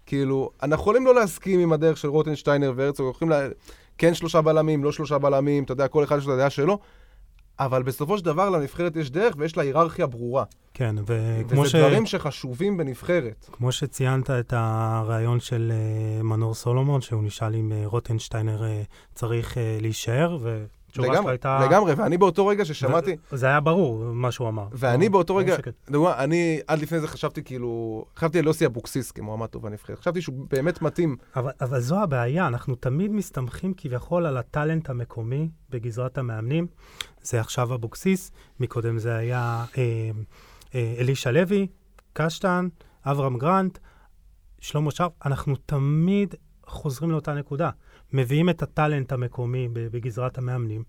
כאילו, אנחנו יכולים לא להסכים עם הדרך של רוטנשטיינר והרצוג, יכולים לה... כן שלושה בלמים, לא שלושה בלמים, אתה יודע, כל אחד יש לו את הדעה שלו, אבל בסופו של דבר לנבחרת יש דרך ויש לה היררכיה ברורה. כן, וכמו ש... וזה דברים שחשובים בנבחרת. כמו שציינת את הרעיון של uh, מנור סולומון, שהוא נשאל אם uh, רוטנשטיינר uh, צריך uh, להישאר, ו... התשובה שלך הייתה... לגמרי, ואני באותו רגע ששמעתי... זה היה ברור, מה שהוא אמר. ואני באותו רגע, דוגמה, אני עד לפני זה חשבתי כאילו, חשבתי על יוסי אבוקסיס כמועמד טוב בנבחרת. חשבתי שהוא באמת מתאים. אבל, אבל זו הבעיה, אנחנו תמיד מסתמכים כביכול על הטאלנט המקומי בגזרת המאמנים. זה עכשיו אבוקסיס, מקודם זה היה אה, אה, אלישע לוי, קשטן, אברהם גרנט, שלמה שרף. אנחנו תמיד חוזרים לאותה נקודה. מביאים את הטאלנט המקומי בגזרת המאמנים,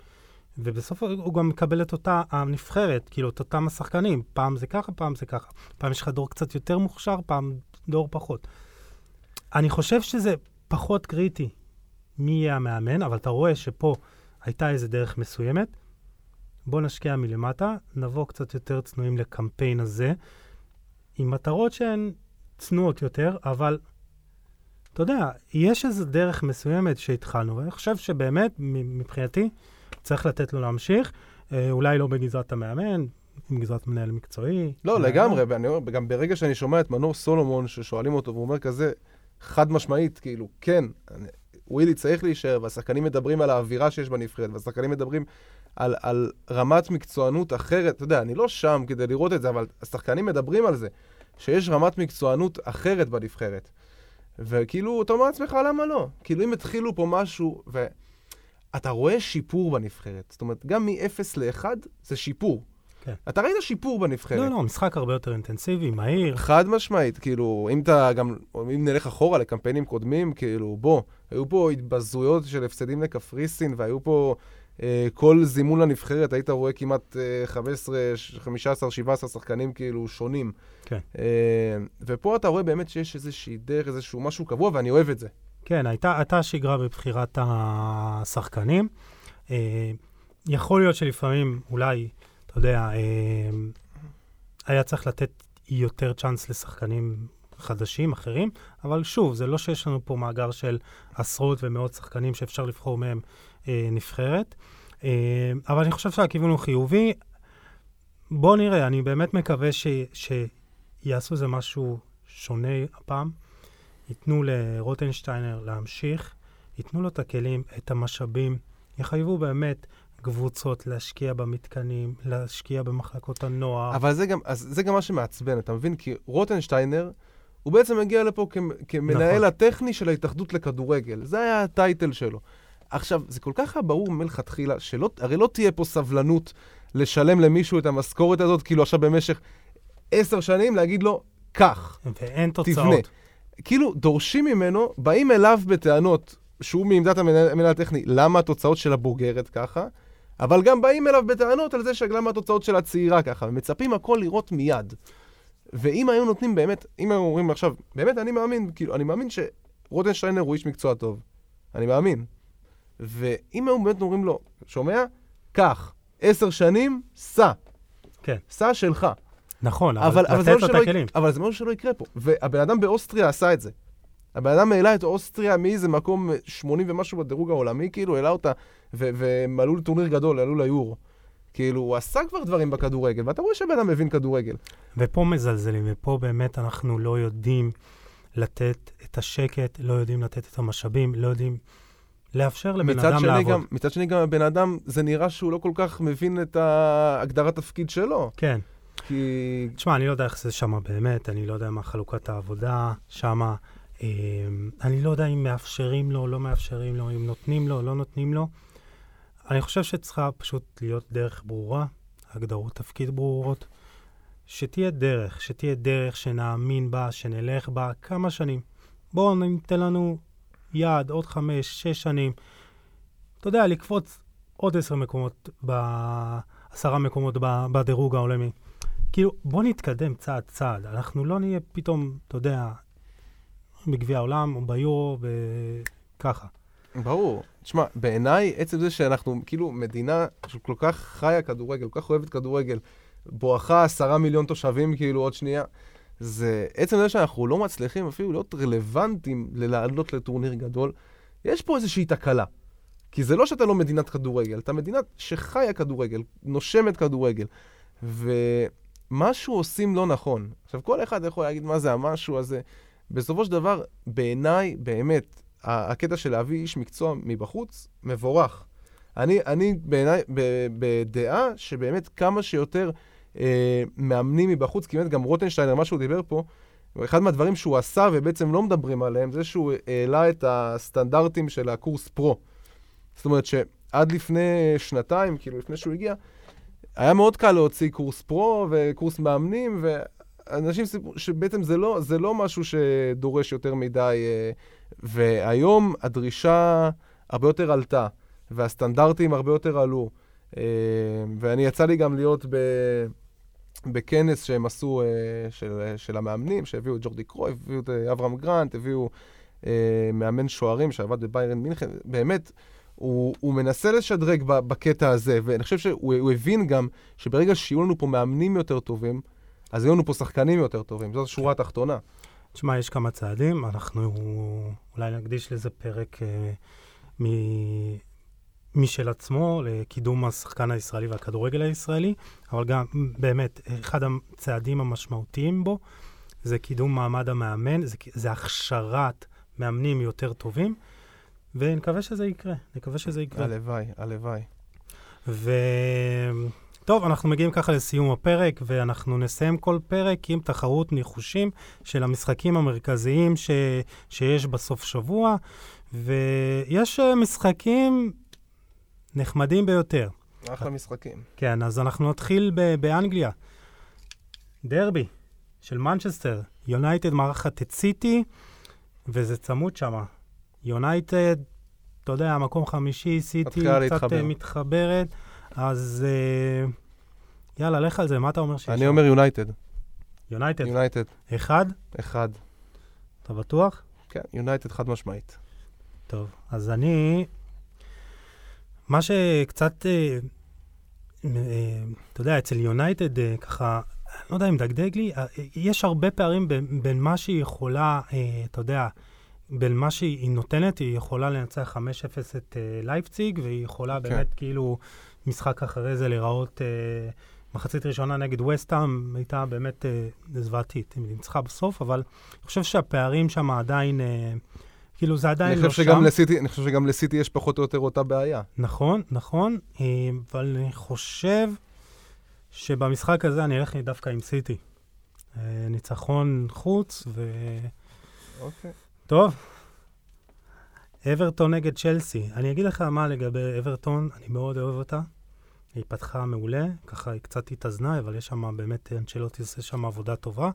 ובסוף הוא גם מקבל את אותה הנבחרת, כאילו, את אותם השחקנים. פעם זה ככה, פעם זה ככה. פעם יש לך דור קצת יותר מוכשר, פעם דור פחות. אני חושב שזה פחות קריטי מי יהיה המאמן, אבל אתה רואה שפה הייתה איזו דרך מסוימת. בוא נשקיע מלמטה, נבוא קצת יותר צנועים לקמפיין הזה, עם מטרות שהן צנועות יותר, אבל אתה יודע, יש איזו דרך מסוימת שהתחלנו, ואני חושב שבאמת, מבחינתי, צריך לתת לו להמשיך, אה, אולי לא בגזרת המאמן, עם גזרת מנהל מקצועי. לא, לגמרי, ואני אומר, גם ברגע שאני שומע את מנור סולומון, ששואלים אותו, והוא אומר כזה, חד משמעית, כאילו, כן, אני, ווילי צריך להישאר, והשחקנים מדברים על האווירה שיש בנבחרת, והשחקנים מדברים על, על רמת מקצוענות אחרת. אתה יודע, אני לא שם כדי לראות את זה, אבל השחקנים מדברים על זה, שיש רמת מקצוענות אחרת בנבחרת. וכאילו, אתה אומר לעצמך, למה לא? כאילו, אם התחילו פה משהו, ואתה רואה שיפור בנבחרת. זאת אומרת, גם מ-0 ל-1 זה שיפור. כן. אתה ראית שיפור בנבחרת. לא, לא, משחק הרבה יותר אינטנסיבי, מהיר. חד משמעית, כאילו, אם אתה גם, אם נלך אחורה לקמפיינים קודמים, כאילו, בוא, היו פה התבזויות של הפסדים לקפריסין, והיו פה כל זימון לנבחרת, היית רואה כמעט אה, 15, 15, 17 שחקנים כאילו שונים. כן. אה, ופה אתה רואה באמת שיש איזושהי דרך, איזשהו משהו קבוע, ואני אוהב את זה. כן, הייתה, הייתה שגרה בבחירת השחקנים. אה, יכול להיות שלפעמים, אולי, אתה יודע, אה, היה צריך לתת יותר צ'אנס לשחקנים חדשים, אחרים, אבל שוב, זה לא שיש לנו פה מאגר של עשרות ומאות שחקנים שאפשר לבחור מהם אה, נבחרת. אה, אבל אני חושב שהכיוון הוא חיובי. בואו נראה, אני באמת מקווה ש, שיעשו איזה משהו שונה הפעם. ייתנו לרוטנשטיינר להמשיך, ייתנו לו את הכלים, את המשאבים, יחייבו באמת קבוצות להשקיע במתקנים, להשקיע במחלקות הנוער. אבל זה גם, זה גם מה שמעצבן, אתה מבין? כי רוטנשטיינר, הוא בעצם מגיע לפה כ, כמנהל נכון. הטכני של ההתאחדות לכדורגל. זה היה הטייטל שלו. עכשיו, זה כל כך ברור מלכתחילה, שהרי לא תהיה פה סבלנות לשלם למישהו את המשכורת הזאת, כאילו עכשיו במשך עשר שנים להגיד לו, קח, ואין תוצאות. תבנה. כאילו, דורשים ממנו, באים אליו בטענות, שהוא מעמדת המנהל הטכני, למה התוצאות של הבוגרת ככה, אבל גם באים אליו בטענות על זה שלמה התוצאות של הצעירה ככה, ומצפים הכל לראות מיד. ואם היו נותנים באמת, אם היו אומרים עכשיו, באמת אני מאמין, כאילו, אני מאמין שרוטנשטיינר הוא איש מקצוע טוב. אני מאמין. ואם היו באמת אומרים לו, שומע? קח, עשר שנים, סע. כן. סע שלך. נכון, אבל, אבל לתת לו את הכלים. אבל זה משהו שלא יקרה פה. והבן אדם באוסטריה עשה את זה. הבן אדם העלה את אוסטריה מאיזה מקום 80 ומשהו בדירוג העולמי, כאילו, העלה אותה, והם עלו לטורניר גדול, עלו ליורו. כאילו, הוא עשה כבר דברים בכדורגל, ואתה רואה שהבן אדם מבין כדורגל. ופה מזלזלים, ופה באמת אנחנו לא יודעים לתת את השקט, לא יודעים לתת את המשאבים, לא יודעים לאפשר לבן אדם לעבוד. גם, מצד שני, גם הבן אדם, זה נראה שהוא לא כל כך מבין את הגדרת תפקיד שלו. כן. כי... תשמע, אני לא יודע איך זה שמה באמת, אני לא יודע מה חלוקת העבודה שמה. אה, אני לא יודע אם מאפשרים לו, לא מאפשרים לו, אם נותנים לו, לא נותנים לו. אני חושב שצריכה פשוט להיות דרך ברורה, הגדרות תפקיד ברורות, שתהיה דרך, שתהיה דרך שנאמין בה, שנלך בה כמה שנים. בואו ניתן לנו יעד עוד חמש, שש שנים. אתה יודע, לקפוץ עוד עשר מקומות, עשרה מקומות בדירוג העולמי. כאילו, בוא נתקדם צעד צעד. אנחנו לא נהיה פתאום, אתה יודע, בגביע העולם או ביורו וככה. ברור. תשמע, בעיניי, עצם זה שאנחנו כאילו מדינה שכל כך חיה כדורגל, כל כך אוהבת כדורגל, בואכה עשרה מיליון תושבים כאילו עוד שנייה, זה עצם זה שאנחנו לא מצליחים אפילו להיות רלוונטיים ללעלות לטורניר גדול, יש פה איזושהי תקלה. כי זה לא שאתה לא מדינת כדורגל, אתה מדינה שחיה כדורגל, נושמת כדורגל. ומשהו עושים לא נכון. עכשיו, כל אחד יכול להגיד מה זה המשהו הזה. בסופו של דבר, בעיניי, באמת, הקטע של להביא איש מקצוע מבחוץ, מבורך. אני, אני בעיניי, בדעה שבאמת כמה שיותר אה, מאמנים מבחוץ, כי באמת גם רוטנשטיינר, מה שהוא דיבר פה, אחד מהדברים שהוא עשה ובעצם לא מדברים עליהם, זה שהוא העלה את הסטנדרטים של הקורס פרו. זאת אומרת שעד לפני שנתיים, כאילו לפני שהוא הגיע, היה מאוד קל להוציא קורס פרו וקורס מאמנים, ואנשים סיפרו שבעצם זה לא, זה לא משהו שדורש יותר מדי, אה, והיום הדרישה הרבה יותר עלתה, והסטנדרטים הרבה יותר עלו. אה, ואני יצא לי גם להיות ב... בכנס שהם עשו uh, של, uh, של המאמנים, שהביאו את ג'ורדי קרוי, הביאו את uh, אברהם גרנט, הביאו מאמן שוערים שעבד בביירן מינכן, באמת, הוא, הוא מנסה לשדרג בקטע הזה, ואני חושב שהוא הבין גם שברגע שיהיו לנו פה מאמנים יותר טובים, אז יהיו לנו פה שחקנים יותר טובים, זאת השורה התחתונה. תשמע, יש כמה צעדים, אנחנו אולי נקדיש לזה פרק uh, מ... משל עצמו לקידום השחקן הישראלי והכדורגל הישראלי, אבל גם באמת, אחד הצעדים המשמעותיים בו זה קידום מעמד המאמן, זה, זה הכשרת מאמנים יותר טובים, ונקווה שזה יקרה, נקווה שזה יקרה. הלוואי, הלוואי. ו... טוב, אנחנו מגיעים ככה לסיום הפרק, ואנחנו נסיים כל פרק עם תחרות ניחושים של המשחקים המרכזיים ש... שיש בסוף שבוע, ויש אה, משחקים נחמדים ביותר. אחלה משחקים. כן, אז אנחנו נתחיל ב- באנגליה. דרבי של מנצ'סטר, יונייטד מארחת את סיטי, וזה צמוד שם. יונייטד, אתה יודע, מקום חמישי, סיטי קצת להתחבר. אה, מתחברת, אז uh, יאללה, לך על זה, מה אתה אומר שיש? אני אומר יונייטד. יונייטד? יונייטד. אחד? אחד. אתה בטוח? כן, יונייטד חד משמעית. טוב, אז אני מה שקצת, אה, אה, אתה יודע, אצל יונייטד, אה, ככה, לא יודע אם דגדג לי, יש הרבה פערים בין, בין מה שהיא יכולה, אתה יודע, בין מה שהיא נותנת, היא יכולה לנצח 5-0 את לייפציג, והיא יכולה כן. באמת כאילו משחק אחרי זה להיראות, מחצית ראשונה נגד וסטאם הייתה באמת אה, זוועתית, היא ניצחה בסוף, אבל אני חושב שהפערים שם עדיין, אה, כאילו זה עדיין לא שם. לסיטי, אני חושב שגם לסיטי יש פחות או יותר אותה בעיה. נכון, נכון, אה, אבל אני חושב שבמשחק הזה אני אלך דווקא עם סיטי. אה, ניצחון חוץ, ו... אוקיי. טוב. אברטון נגד צ'לסי. אני אגיד לך מה לגבי אברטון, אני מאוד אוהב אותה. היא פתחה מעולה, ככה היא קצת התאזנה, אבל יש שם באמת, אנצ'לוטי עושה שם עבודה טובה.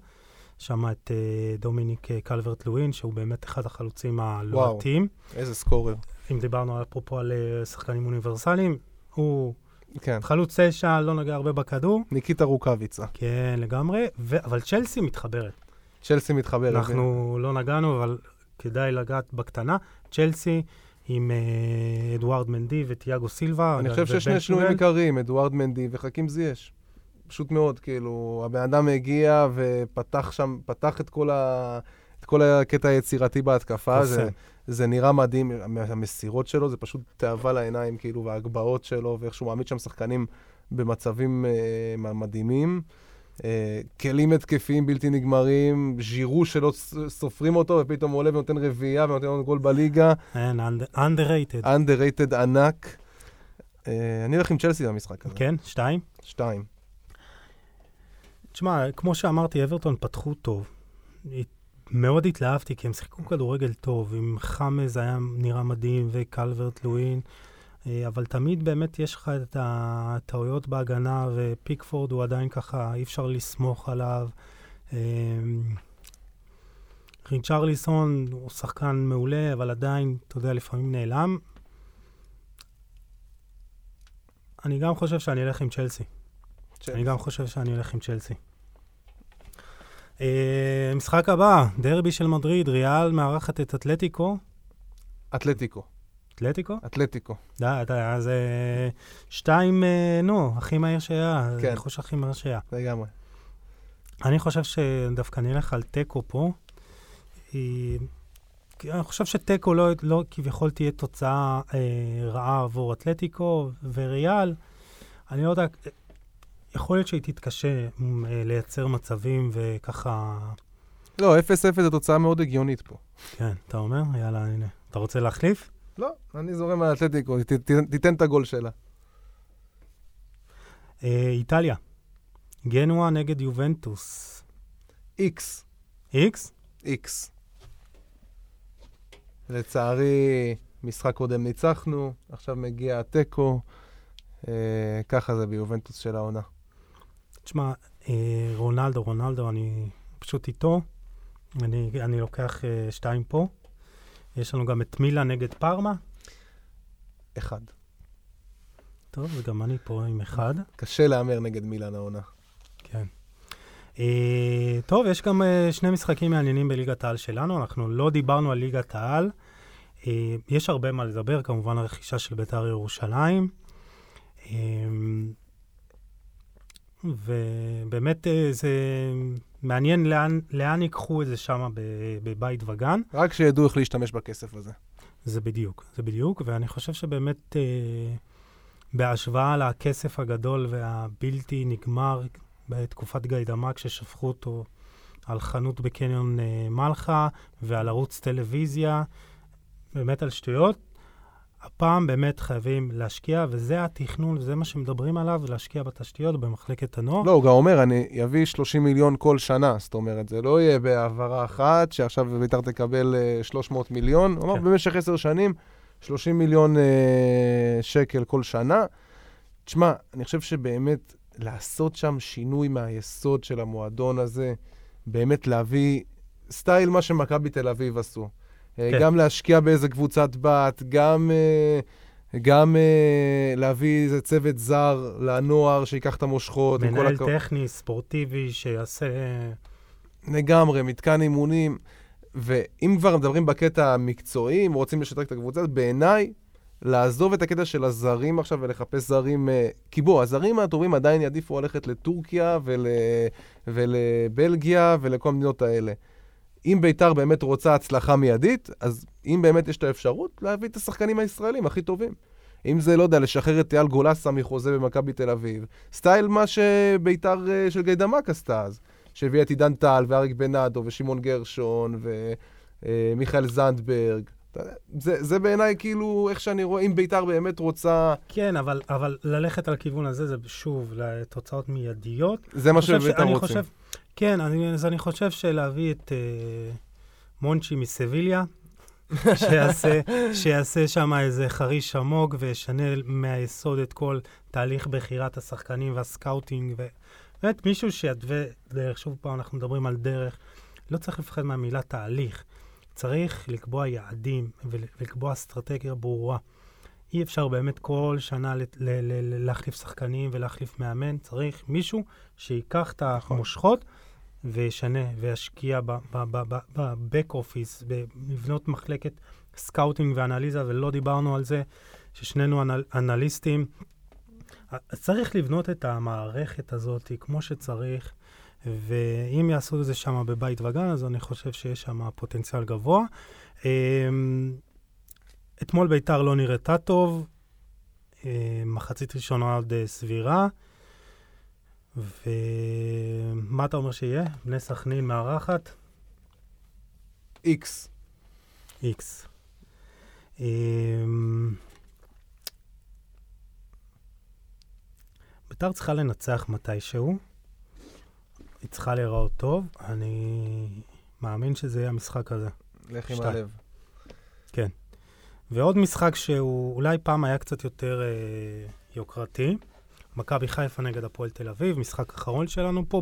שם את אה, דומיניק אה, קלברט לואין, שהוא באמת אחד החלוצים הלוהטים. איזה סקורר. אם דיברנו אפרופו על אה, שחקנים אוניברסליים, הוא כן. חלוץ תשע, לא נגע הרבה בכדור. ניקיטה רוקאביצה. כן, לגמרי. ו- אבל צ'לסי מתחברת. צ'לסי מתחברת. אנחנו לא נגענו, אבל כדאי לגעת בקטנה. צ'לסי עם אדוארד מנדי וטיאגו סילבה. אני חושב שיש שני שינויים. עיקריים, אדוארד מנדי וחכים זייש. פשוט מאוד, כאילו, הבן אדם הגיע ופתח שם, פתח את כל, ה... את כל הקטע היצירתי בהתקפה. זה. זה נראה מדהים, המ- המסירות שלו, זה פשוט תאווה לעיניים, כאילו, וההגבהות שלו, ואיך שהוא מעמיד שם שחקנים במצבים אה, מדהימים. אה, כלים התקפיים בלתי נגמרים, ז'ירו שלא סופרים אותו, ופתאום הוא עולה ונותן רביעייה ונותן לנו גול בליגה. כן, underrated. underrated ענק. אה, אני הולך עם צ'לסי במשחק הזה. כן, שתיים. שתיים. תשמע, כמו שאמרתי, אברטון פתחו טוב. מאוד התלהבתי, כי הם שיחקו כדורגל טוב. עם חמז היה נראה מדהים, וקלברט לואין. אה, אבל תמיד באמת יש לך את הטעויות בהגנה, ופיקפורד הוא עדיין ככה, אי אפשר לסמוך עליו. אה, ריצ'רליסון הוא שחקן מעולה, אבל עדיין, אתה יודע, לפעמים נעלם. אני גם חושב שאני אלך עם צ'לסי. אני גם חושב שאני הולך עם צ'לסי. Uh, משחק הבא, דרבי של מדריד, ריאל מארחת את אתלטיקו. אתלטיקו. אתלטיקו? אתלטיקו. די, די, אז אה, שתיים, אה, נו, הכי מהיר שהיה. כן. ניחוש הכי מהיר שהיה. לגמרי. אני חושב שדווקא נלך על תיקו פה. אני חושב שתיקו לא, לא כביכול תהיה תוצאה אה, רעה עבור אתלטיקו וריאל. אני לא יודע, יכול להיות שהיא תתקשה אה, לייצר מצבים וככה... לא, 0-0 זו תוצאה מאוד הגיונית פה. כן, אתה אומר? יאללה, הנה. אתה רוצה להחליף? לא, אני זורם על אתלטיקו, ת- ת- תיתן את הגול שלה. אה, איטליה, גנואה נגד יובנטוס. איקס. איקס? איקס. לצערי, משחק קודם ניצחנו, עכשיו מגיע התיקו. אה, ככה זה ביובנטוס של העונה. תשמע, אה, רונלדו, רונלדו, אני פשוט איתו. אני, אני לוקח אה, שתיים פה. יש לנו גם את מילה נגד פארמה. אחד. טוב, וגם אני פה עם אחד. קשה להמר נגד מילאן העונה. כן. אה, טוב, יש גם אה, שני משחקים מעניינים בליגת העל שלנו. אנחנו לא דיברנו על ליגת העל. אה, יש הרבה מה לדבר, כמובן הרכישה של בית"ר ירושלים. אה, ובאמת אה, זה מעניין לאן, לאן ייקחו את זה שם בבית וגן. רק שידעו איך להשתמש בכסף הזה. זה בדיוק, זה בדיוק, ואני חושב שבאמת אה, בהשוואה לכסף הגדול והבלתי נגמר בתקופת גיידמק, כששפכו אותו על חנות בקניון אה, מלחה ועל ערוץ טלוויזיה, באמת על שטויות, הפעם באמת חייבים להשקיע, וזה התכנון, וזה מה שמדברים עליו, להשקיע בתשתיות במחלקת הנוער. לא, הוא גם אומר, אני אביא 30 מיליון כל שנה, זאת אומרת, זה לא יהיה בהעברה אחת, שעכשיו בית"ר תקבל אה, 300 מיליון. הוא אמר, כן. במשך עשר שנים, 30 מיליון אה, שקל כל שנה. תשמע, אני חושב שבאמת לעשות שם שינוי מהיסוד של המועדון הזה, באמת להביא סטייל מה שמכבי תל אביב עשו. אה, כן. גם להשקיע באיזה קבוצת בת, גם, אה, גם אה, להביא איזה צוות זר לנוער שיקח את המושכות. מנהל הכבוד. טכני, ספורטיבי, שיעשה... לגמרי, מתקן אימונים. ואם כבר מדברים בקטע המקצועי, אם רוצים לשדרג את הקבוצה, בעיניי, לעזוב את הקטע של הזרים עכשיו ולחפש זרים, כי בוא, הזרים הטובים עדיין יעדיפו ללכת לטורקיה ול, ולבלגיה ולכל המדינות האלה. אם ביתר באמת רוצה הצלחה מיידית, אז אם באמת יש את האפשרות, להביא את השחקנים הישראלים הכי טובים. אם זה, לא יודע, לשחרר את אייל גולסה מחוזה במכבי תל אביב, סטייל מה שביתר אה, של גיידמק עשתה אז, שהביאה את עידן טל ואריק בנאדו ושמעון גרשון ומיכאל אה, זנדברג. זה, זה בעיניי כאילו איך שאני רואה, אם ביתר באמת רוצה... כן, אבל, אבל ללכת על הכיוון הזה זה שוב לתוצאות מיידיות. זה מה שביתר רוצים. חושב, כן, אני, אז אני חושב שלהביא את uh, מונצ'י מסביליה, שיעשה, שיעשה שם איזה חריש עמוק וישנה מהיסוד את כל תהליך בחירת השחקנים והסקאוטינג. ובאמת, מישהו שיתווה דרך, שוב פעם, אנחנו מדברים על דרך, לא צריך לפחד מהמילה תהליך. צריך לקבוע יעדים ולקבוע אסטרטגיה ברורה. אי אפשר באמת כל שנה להחליף שחקנים ולהחליף מאמן, צריך מישהו שיקח את המושכות וישנה וישקיע ב back office, בבנות מחלקת סקאוטינג ואנליזה, ולא דיברנו על זה, ששנינו אנל, אנליסטים. צריך לבנות את המערכת הזאת כמו שצריך, ואם יעשו את זה שם בבית וגן, אז אני חושב שיש שם פוטנציאל גבוה. אמ, אתמול ביתר לא נראתה טוב, אמ, מחצית ראשונה עוד אה, סבירה. ומה אתה אומר שיהיה? בני סכנין מארחת? איקס. איקס. אמ, ביתר צריכה לנצח מתישהו. היא צריכה להיראות טוב. אני מאמין שזה יהיה המשחק הזה. לך עם הלב. כן. ועוד משחק שהוא אולי פעם היה קצת יותר אה, יוקרתי. מכבי חיפה נגד הפועל תל אביב, משחק אחרון שלנו פה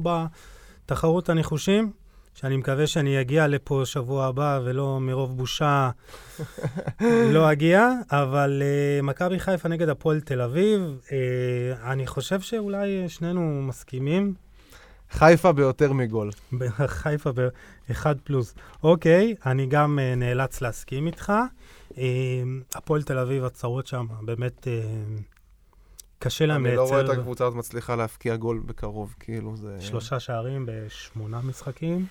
בתחרות הניחושים, שאני מקווה שאני אגיע לפה שבוע הבא ולא מרוב בושה לא אגיע, אבל uh, מכבי חיפה נגד הפועל תל אביב, uh, אני חושב שאולי שנינו מסכימים. חיפה ביותר מגול. חיפה באחד פלוס. אוקיי, אני גם uh, נאלץ להסכים איתך. Uh, הפועל תל אביב, הצרות שם, באמת... Uh, קשה להם לייצר... אני לא רואה את הקבוצה הזאת מצליחה להפקיע גול בקרוב, כאילו זה... שלושה שערים בשמונה משחקים?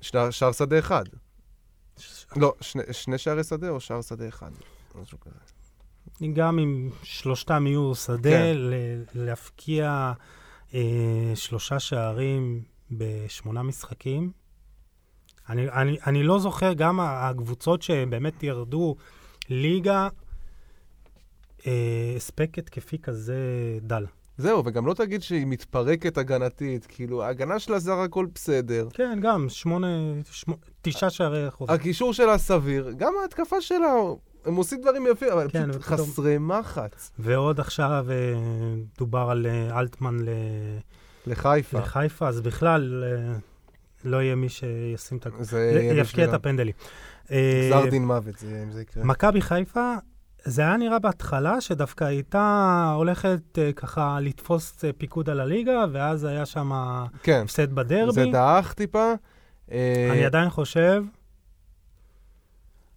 שער שדה אחד. לא, שני, שערי שדה או שער שדה אחד? משהו כזה. גם אם שלושתם יהיו שדה, כן. להפקיע אה, שלושה שערים בשמונה משחקים. אני, אני, אני לא זוכר, גם הקבוצות שבאמת ירדו ליגה, הספק אה, התקפי כזה דל. זהו, וגם לא תגיד שהיא מתפרקת הגנתית, כאילו, ההגנה שלה זה הכל בסדר. כן, גם, שמונה, שמונה תשעה שערי אחוז. הקישור שלה סביר, גם ההתקפה שלה, הם עושים דברים יפים, אבל כן, פשוט ופתאום... חסרי מחץ. ועוד עכשיו אה, דובר על אה, אלטמן ל... לחיפה. לחיפה, אז בכלל לא יהיה מי שישים את... זה יפקיע את הפנדלים. גזר דין מוות, זה, אם זה יקרה. מכבי חיפה זה היה נראה בהתחלה שדווקא הייתה הולכת uh, ככה לתפוס uh, פיקוד על הליגה, ואז היה שם כן. הפסד בדרבי. זה דעך טיפה. אה, אני עדיין חושב,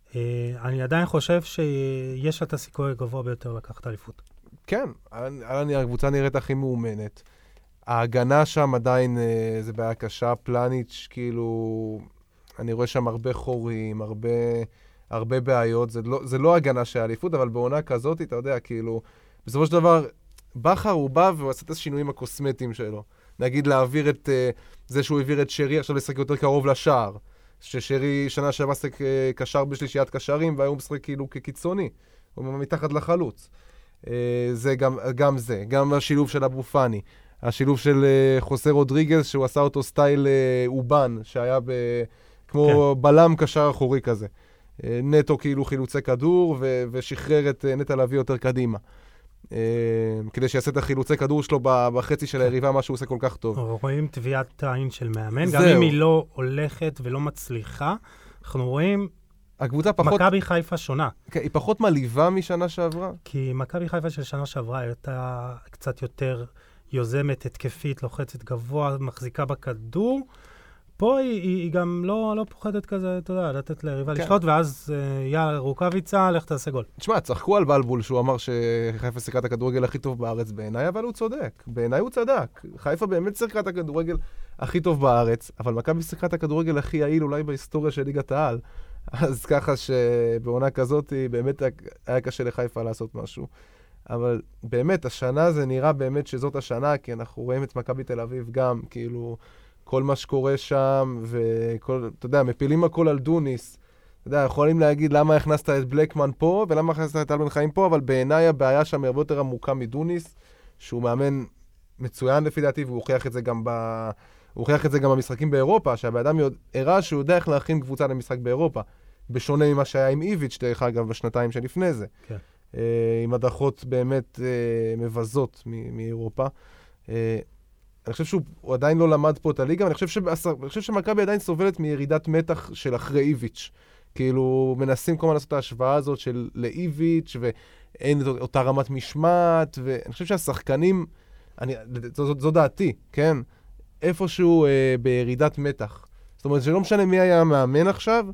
uh, אני עדיין חושב שיש את הסיכוי הגבוה ביותר לקחת אליפות. כן, הקבוצה נראית הכי מאומנת. ההגנה שם עדיין uh, זה בעיה קשה, פלניץ', כאילו, אני רואה שם הרבה חורים, הרבה... הרבה בעיות. זה לא, זה לא הגנה של האליפות, אבל בעונה כזאת, אתה יודע, כאילו, בסופו של דבר, בכר הוא בא והוא עשה את השינויים הקוסמטיים שלו. נגיד להעביר את uh, זה שהוא העביר את שרי עכשיו לשחק יותר קרוב לשער. ששרי שנה שעברה שחק uh, קשר בשלישיית קשרים, והיום משחק כאילו כקיצוני. הוא מתחת לחלוץ. Uh, זה גם, גם זה, גם השילוב של אבו פאני. השילוב של uh, חוסה רודריגז, שהוא עשה אותו סטייל uh, אובן, שהיה ב, כמו כן. בלם קשר אחורי כזה. אה, נטו כאילו חילוצי כדור, ו- ושחרר את אה, נטע לביא יותר קדימה. אה, כדי שיעשה את החילוצי כדור שלו בחצי של היריבה, מה שהוא עושה כל כך טוב. רואים טביעת עין של מאמן, גם אם היא לא הולכת ולא מצליחה, אנחנו רואים... הקבוצה פחות... מכבי חיפה שונה. כן, היא פחות מלהיבה משנה שעברה? כי מכבי חיפה של שנה שעברה הייתה קצת יותר יוזמת, התקפית, לוחצת גבוה, מחזיקה בכדור. פה היא, היא, היא גם לא, לא פוחדת כזה, אתה יודע, לתת ליריבה כן. לשלוט, ואז אה, יאללה, רוקאביצה, לך תעשה גול. תשמע, צחקו על בלבול שהוא אמר שחיפה שיחקה את הכדורגל הכי טוב בארץ בעיניי, אבל הוא צודק. בעיניי הוא צדק. חיפה באמת שיחקה את הכדורגל הכי טוב בארץ, אבל מכבי שיחקה את הכדורגל הכי יעיל אולי בהיסטוריה של ליגת העל. אז ככה שבעונה כזאת באמת היה- היה קשה לחיפה לעשות משהו. אבל באמת, השנה זה נראה באמת שזאת השנה, כי אנחנו רואים את מכבי תל אביב גם, כאילו, כל מה שקורה שם, וכל, אתה יודע, מפילים הכל על דוניס. אתה יודע, יכולים להגיד למה הכנסת את בלקמן פה, ולמה הכנסת את טל בן חיים פה, אבל בעיניי הבעיה שם היא הרבה יותר עמוקה מדוניס, שהוא מאמן מצוין לפי דעתי, והוא הוכיח את זה גם ב... הוא הוכיח את זה גם במשחקים באירופה, שהבן אדם הראה שהוא יודע איך להכין קבוצה למשחק באירופה. בשונה ממה שהיה עם איביץ', דרך אגב, בשנתיים שלפני זה. כן. אה, עם הדחות באמת אה, מבזות מאירופה. אה, אני חושב שהוא הוא עדיין לא למד פה את הליגה, ואני חושב, אני חושב שמכבי עדיין סובלת מירידת מתח של אחרי איביץ'. כאילו, מנסים כל הזמן לעשות את ההשוואה הזאת של לאיביץ', ואין את אותה רמת משמעת, ואני חושב שהשחקנים, אני, זו, זו, זו דעתי, כן? איפשהו אה, בירידת מתח. זאת אומרת, שלא משנה מי היה המאמן עכשיו,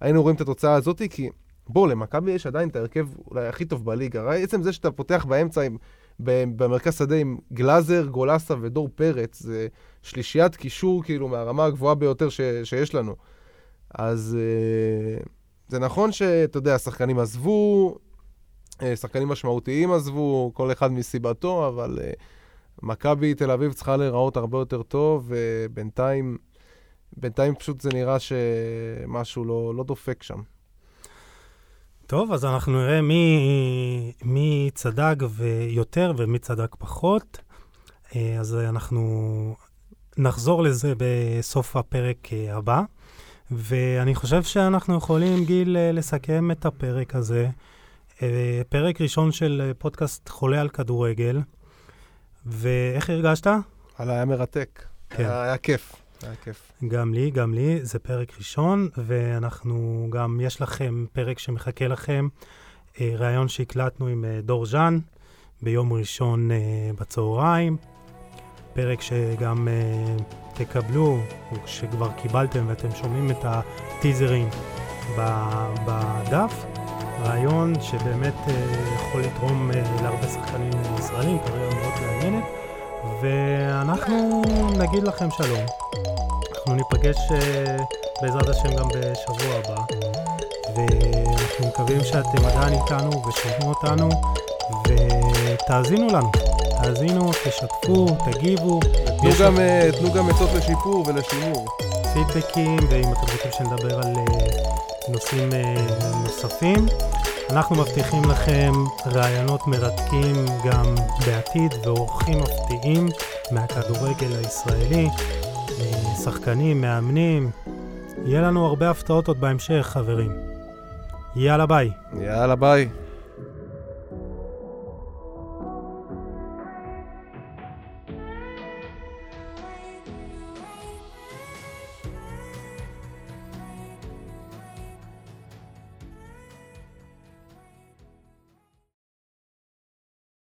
היינו רואים את התוצאה הזאת, כי בוא, למכבי יש עדיין את ההרכב אולי הכי טוב בליגה. עצם זה שאתה פותח באמצע עם, במרכז שדה עם גלאזר, גולסה ודור פרץ, זה שלישיית קישור כאילו מהרמה הגבוהה ביותר ש, שיש לנו. אז אה, זה נכון שאתה יודע, השחקנים עזבו, אה, שחקנים משמעותיים עזבו, כל אחד מסיבתו, אבל אה, מכבי תל אביב צריכה להיראות הרבה יותר טוב, ובינתיים, בינתיים פשוט זה נראה שמשהו לא, לא דופק שם. טוב, אז אנחנו נראה מי, מי צדק יותר ומי צדק פחות. אה, אז אנחנו נחזור לזה בסוף הפרק אה, הבא. ואני חושב שאנחנו יכולים, גיל, אה, לסכם את הפרק הזה. פרק ראשון של פודקאסט חולה על כדורגל. ואיך הרגשת? וואלה, היה מרתק. כן. היה, היה כיף. היה כיף. גם לי, גם לי, זה פרק ראשון, ואנחנו גם, יש לכם פרק שמחכה לכם, אה, ראיון שהקלטנו עם אה, דור ז'אן ביום ראשון אה, בצהריים, פרק שגם תקבלו, שכבר קיבלתם ואתם שומעים את הטיזרים בדף, רעיון שבאמת יכול לתרום להרבה שחקנים ישראלים, קריירה מאוד מעניינת, ואנחנו נגיד לכם שלום. אנחנו ניפגש אה, בעזרת השם גם בשבוע הבא, ואנחנו מקווים שאתם עדיין איתנו ושומעים אותנו, ותאזינו לנו. תאזינו, תשתפו, תגיבו, תנו גם, אה, תנו גם עצות לשיפור ולשימור. פידבקים, ואם אתם רוצים שנדבר על אה, נושאים נוספים. אנחנו מבטיחים לכם רעיונות מרתקים גם בעתיד ואורחים מפתיעים מהכדורגל הישראלי, שחקנים, מאמנים. יהיה לנו הרבה הפתעות עוד בהמשך, חברים. יאללה ביי. יאללה, ביי.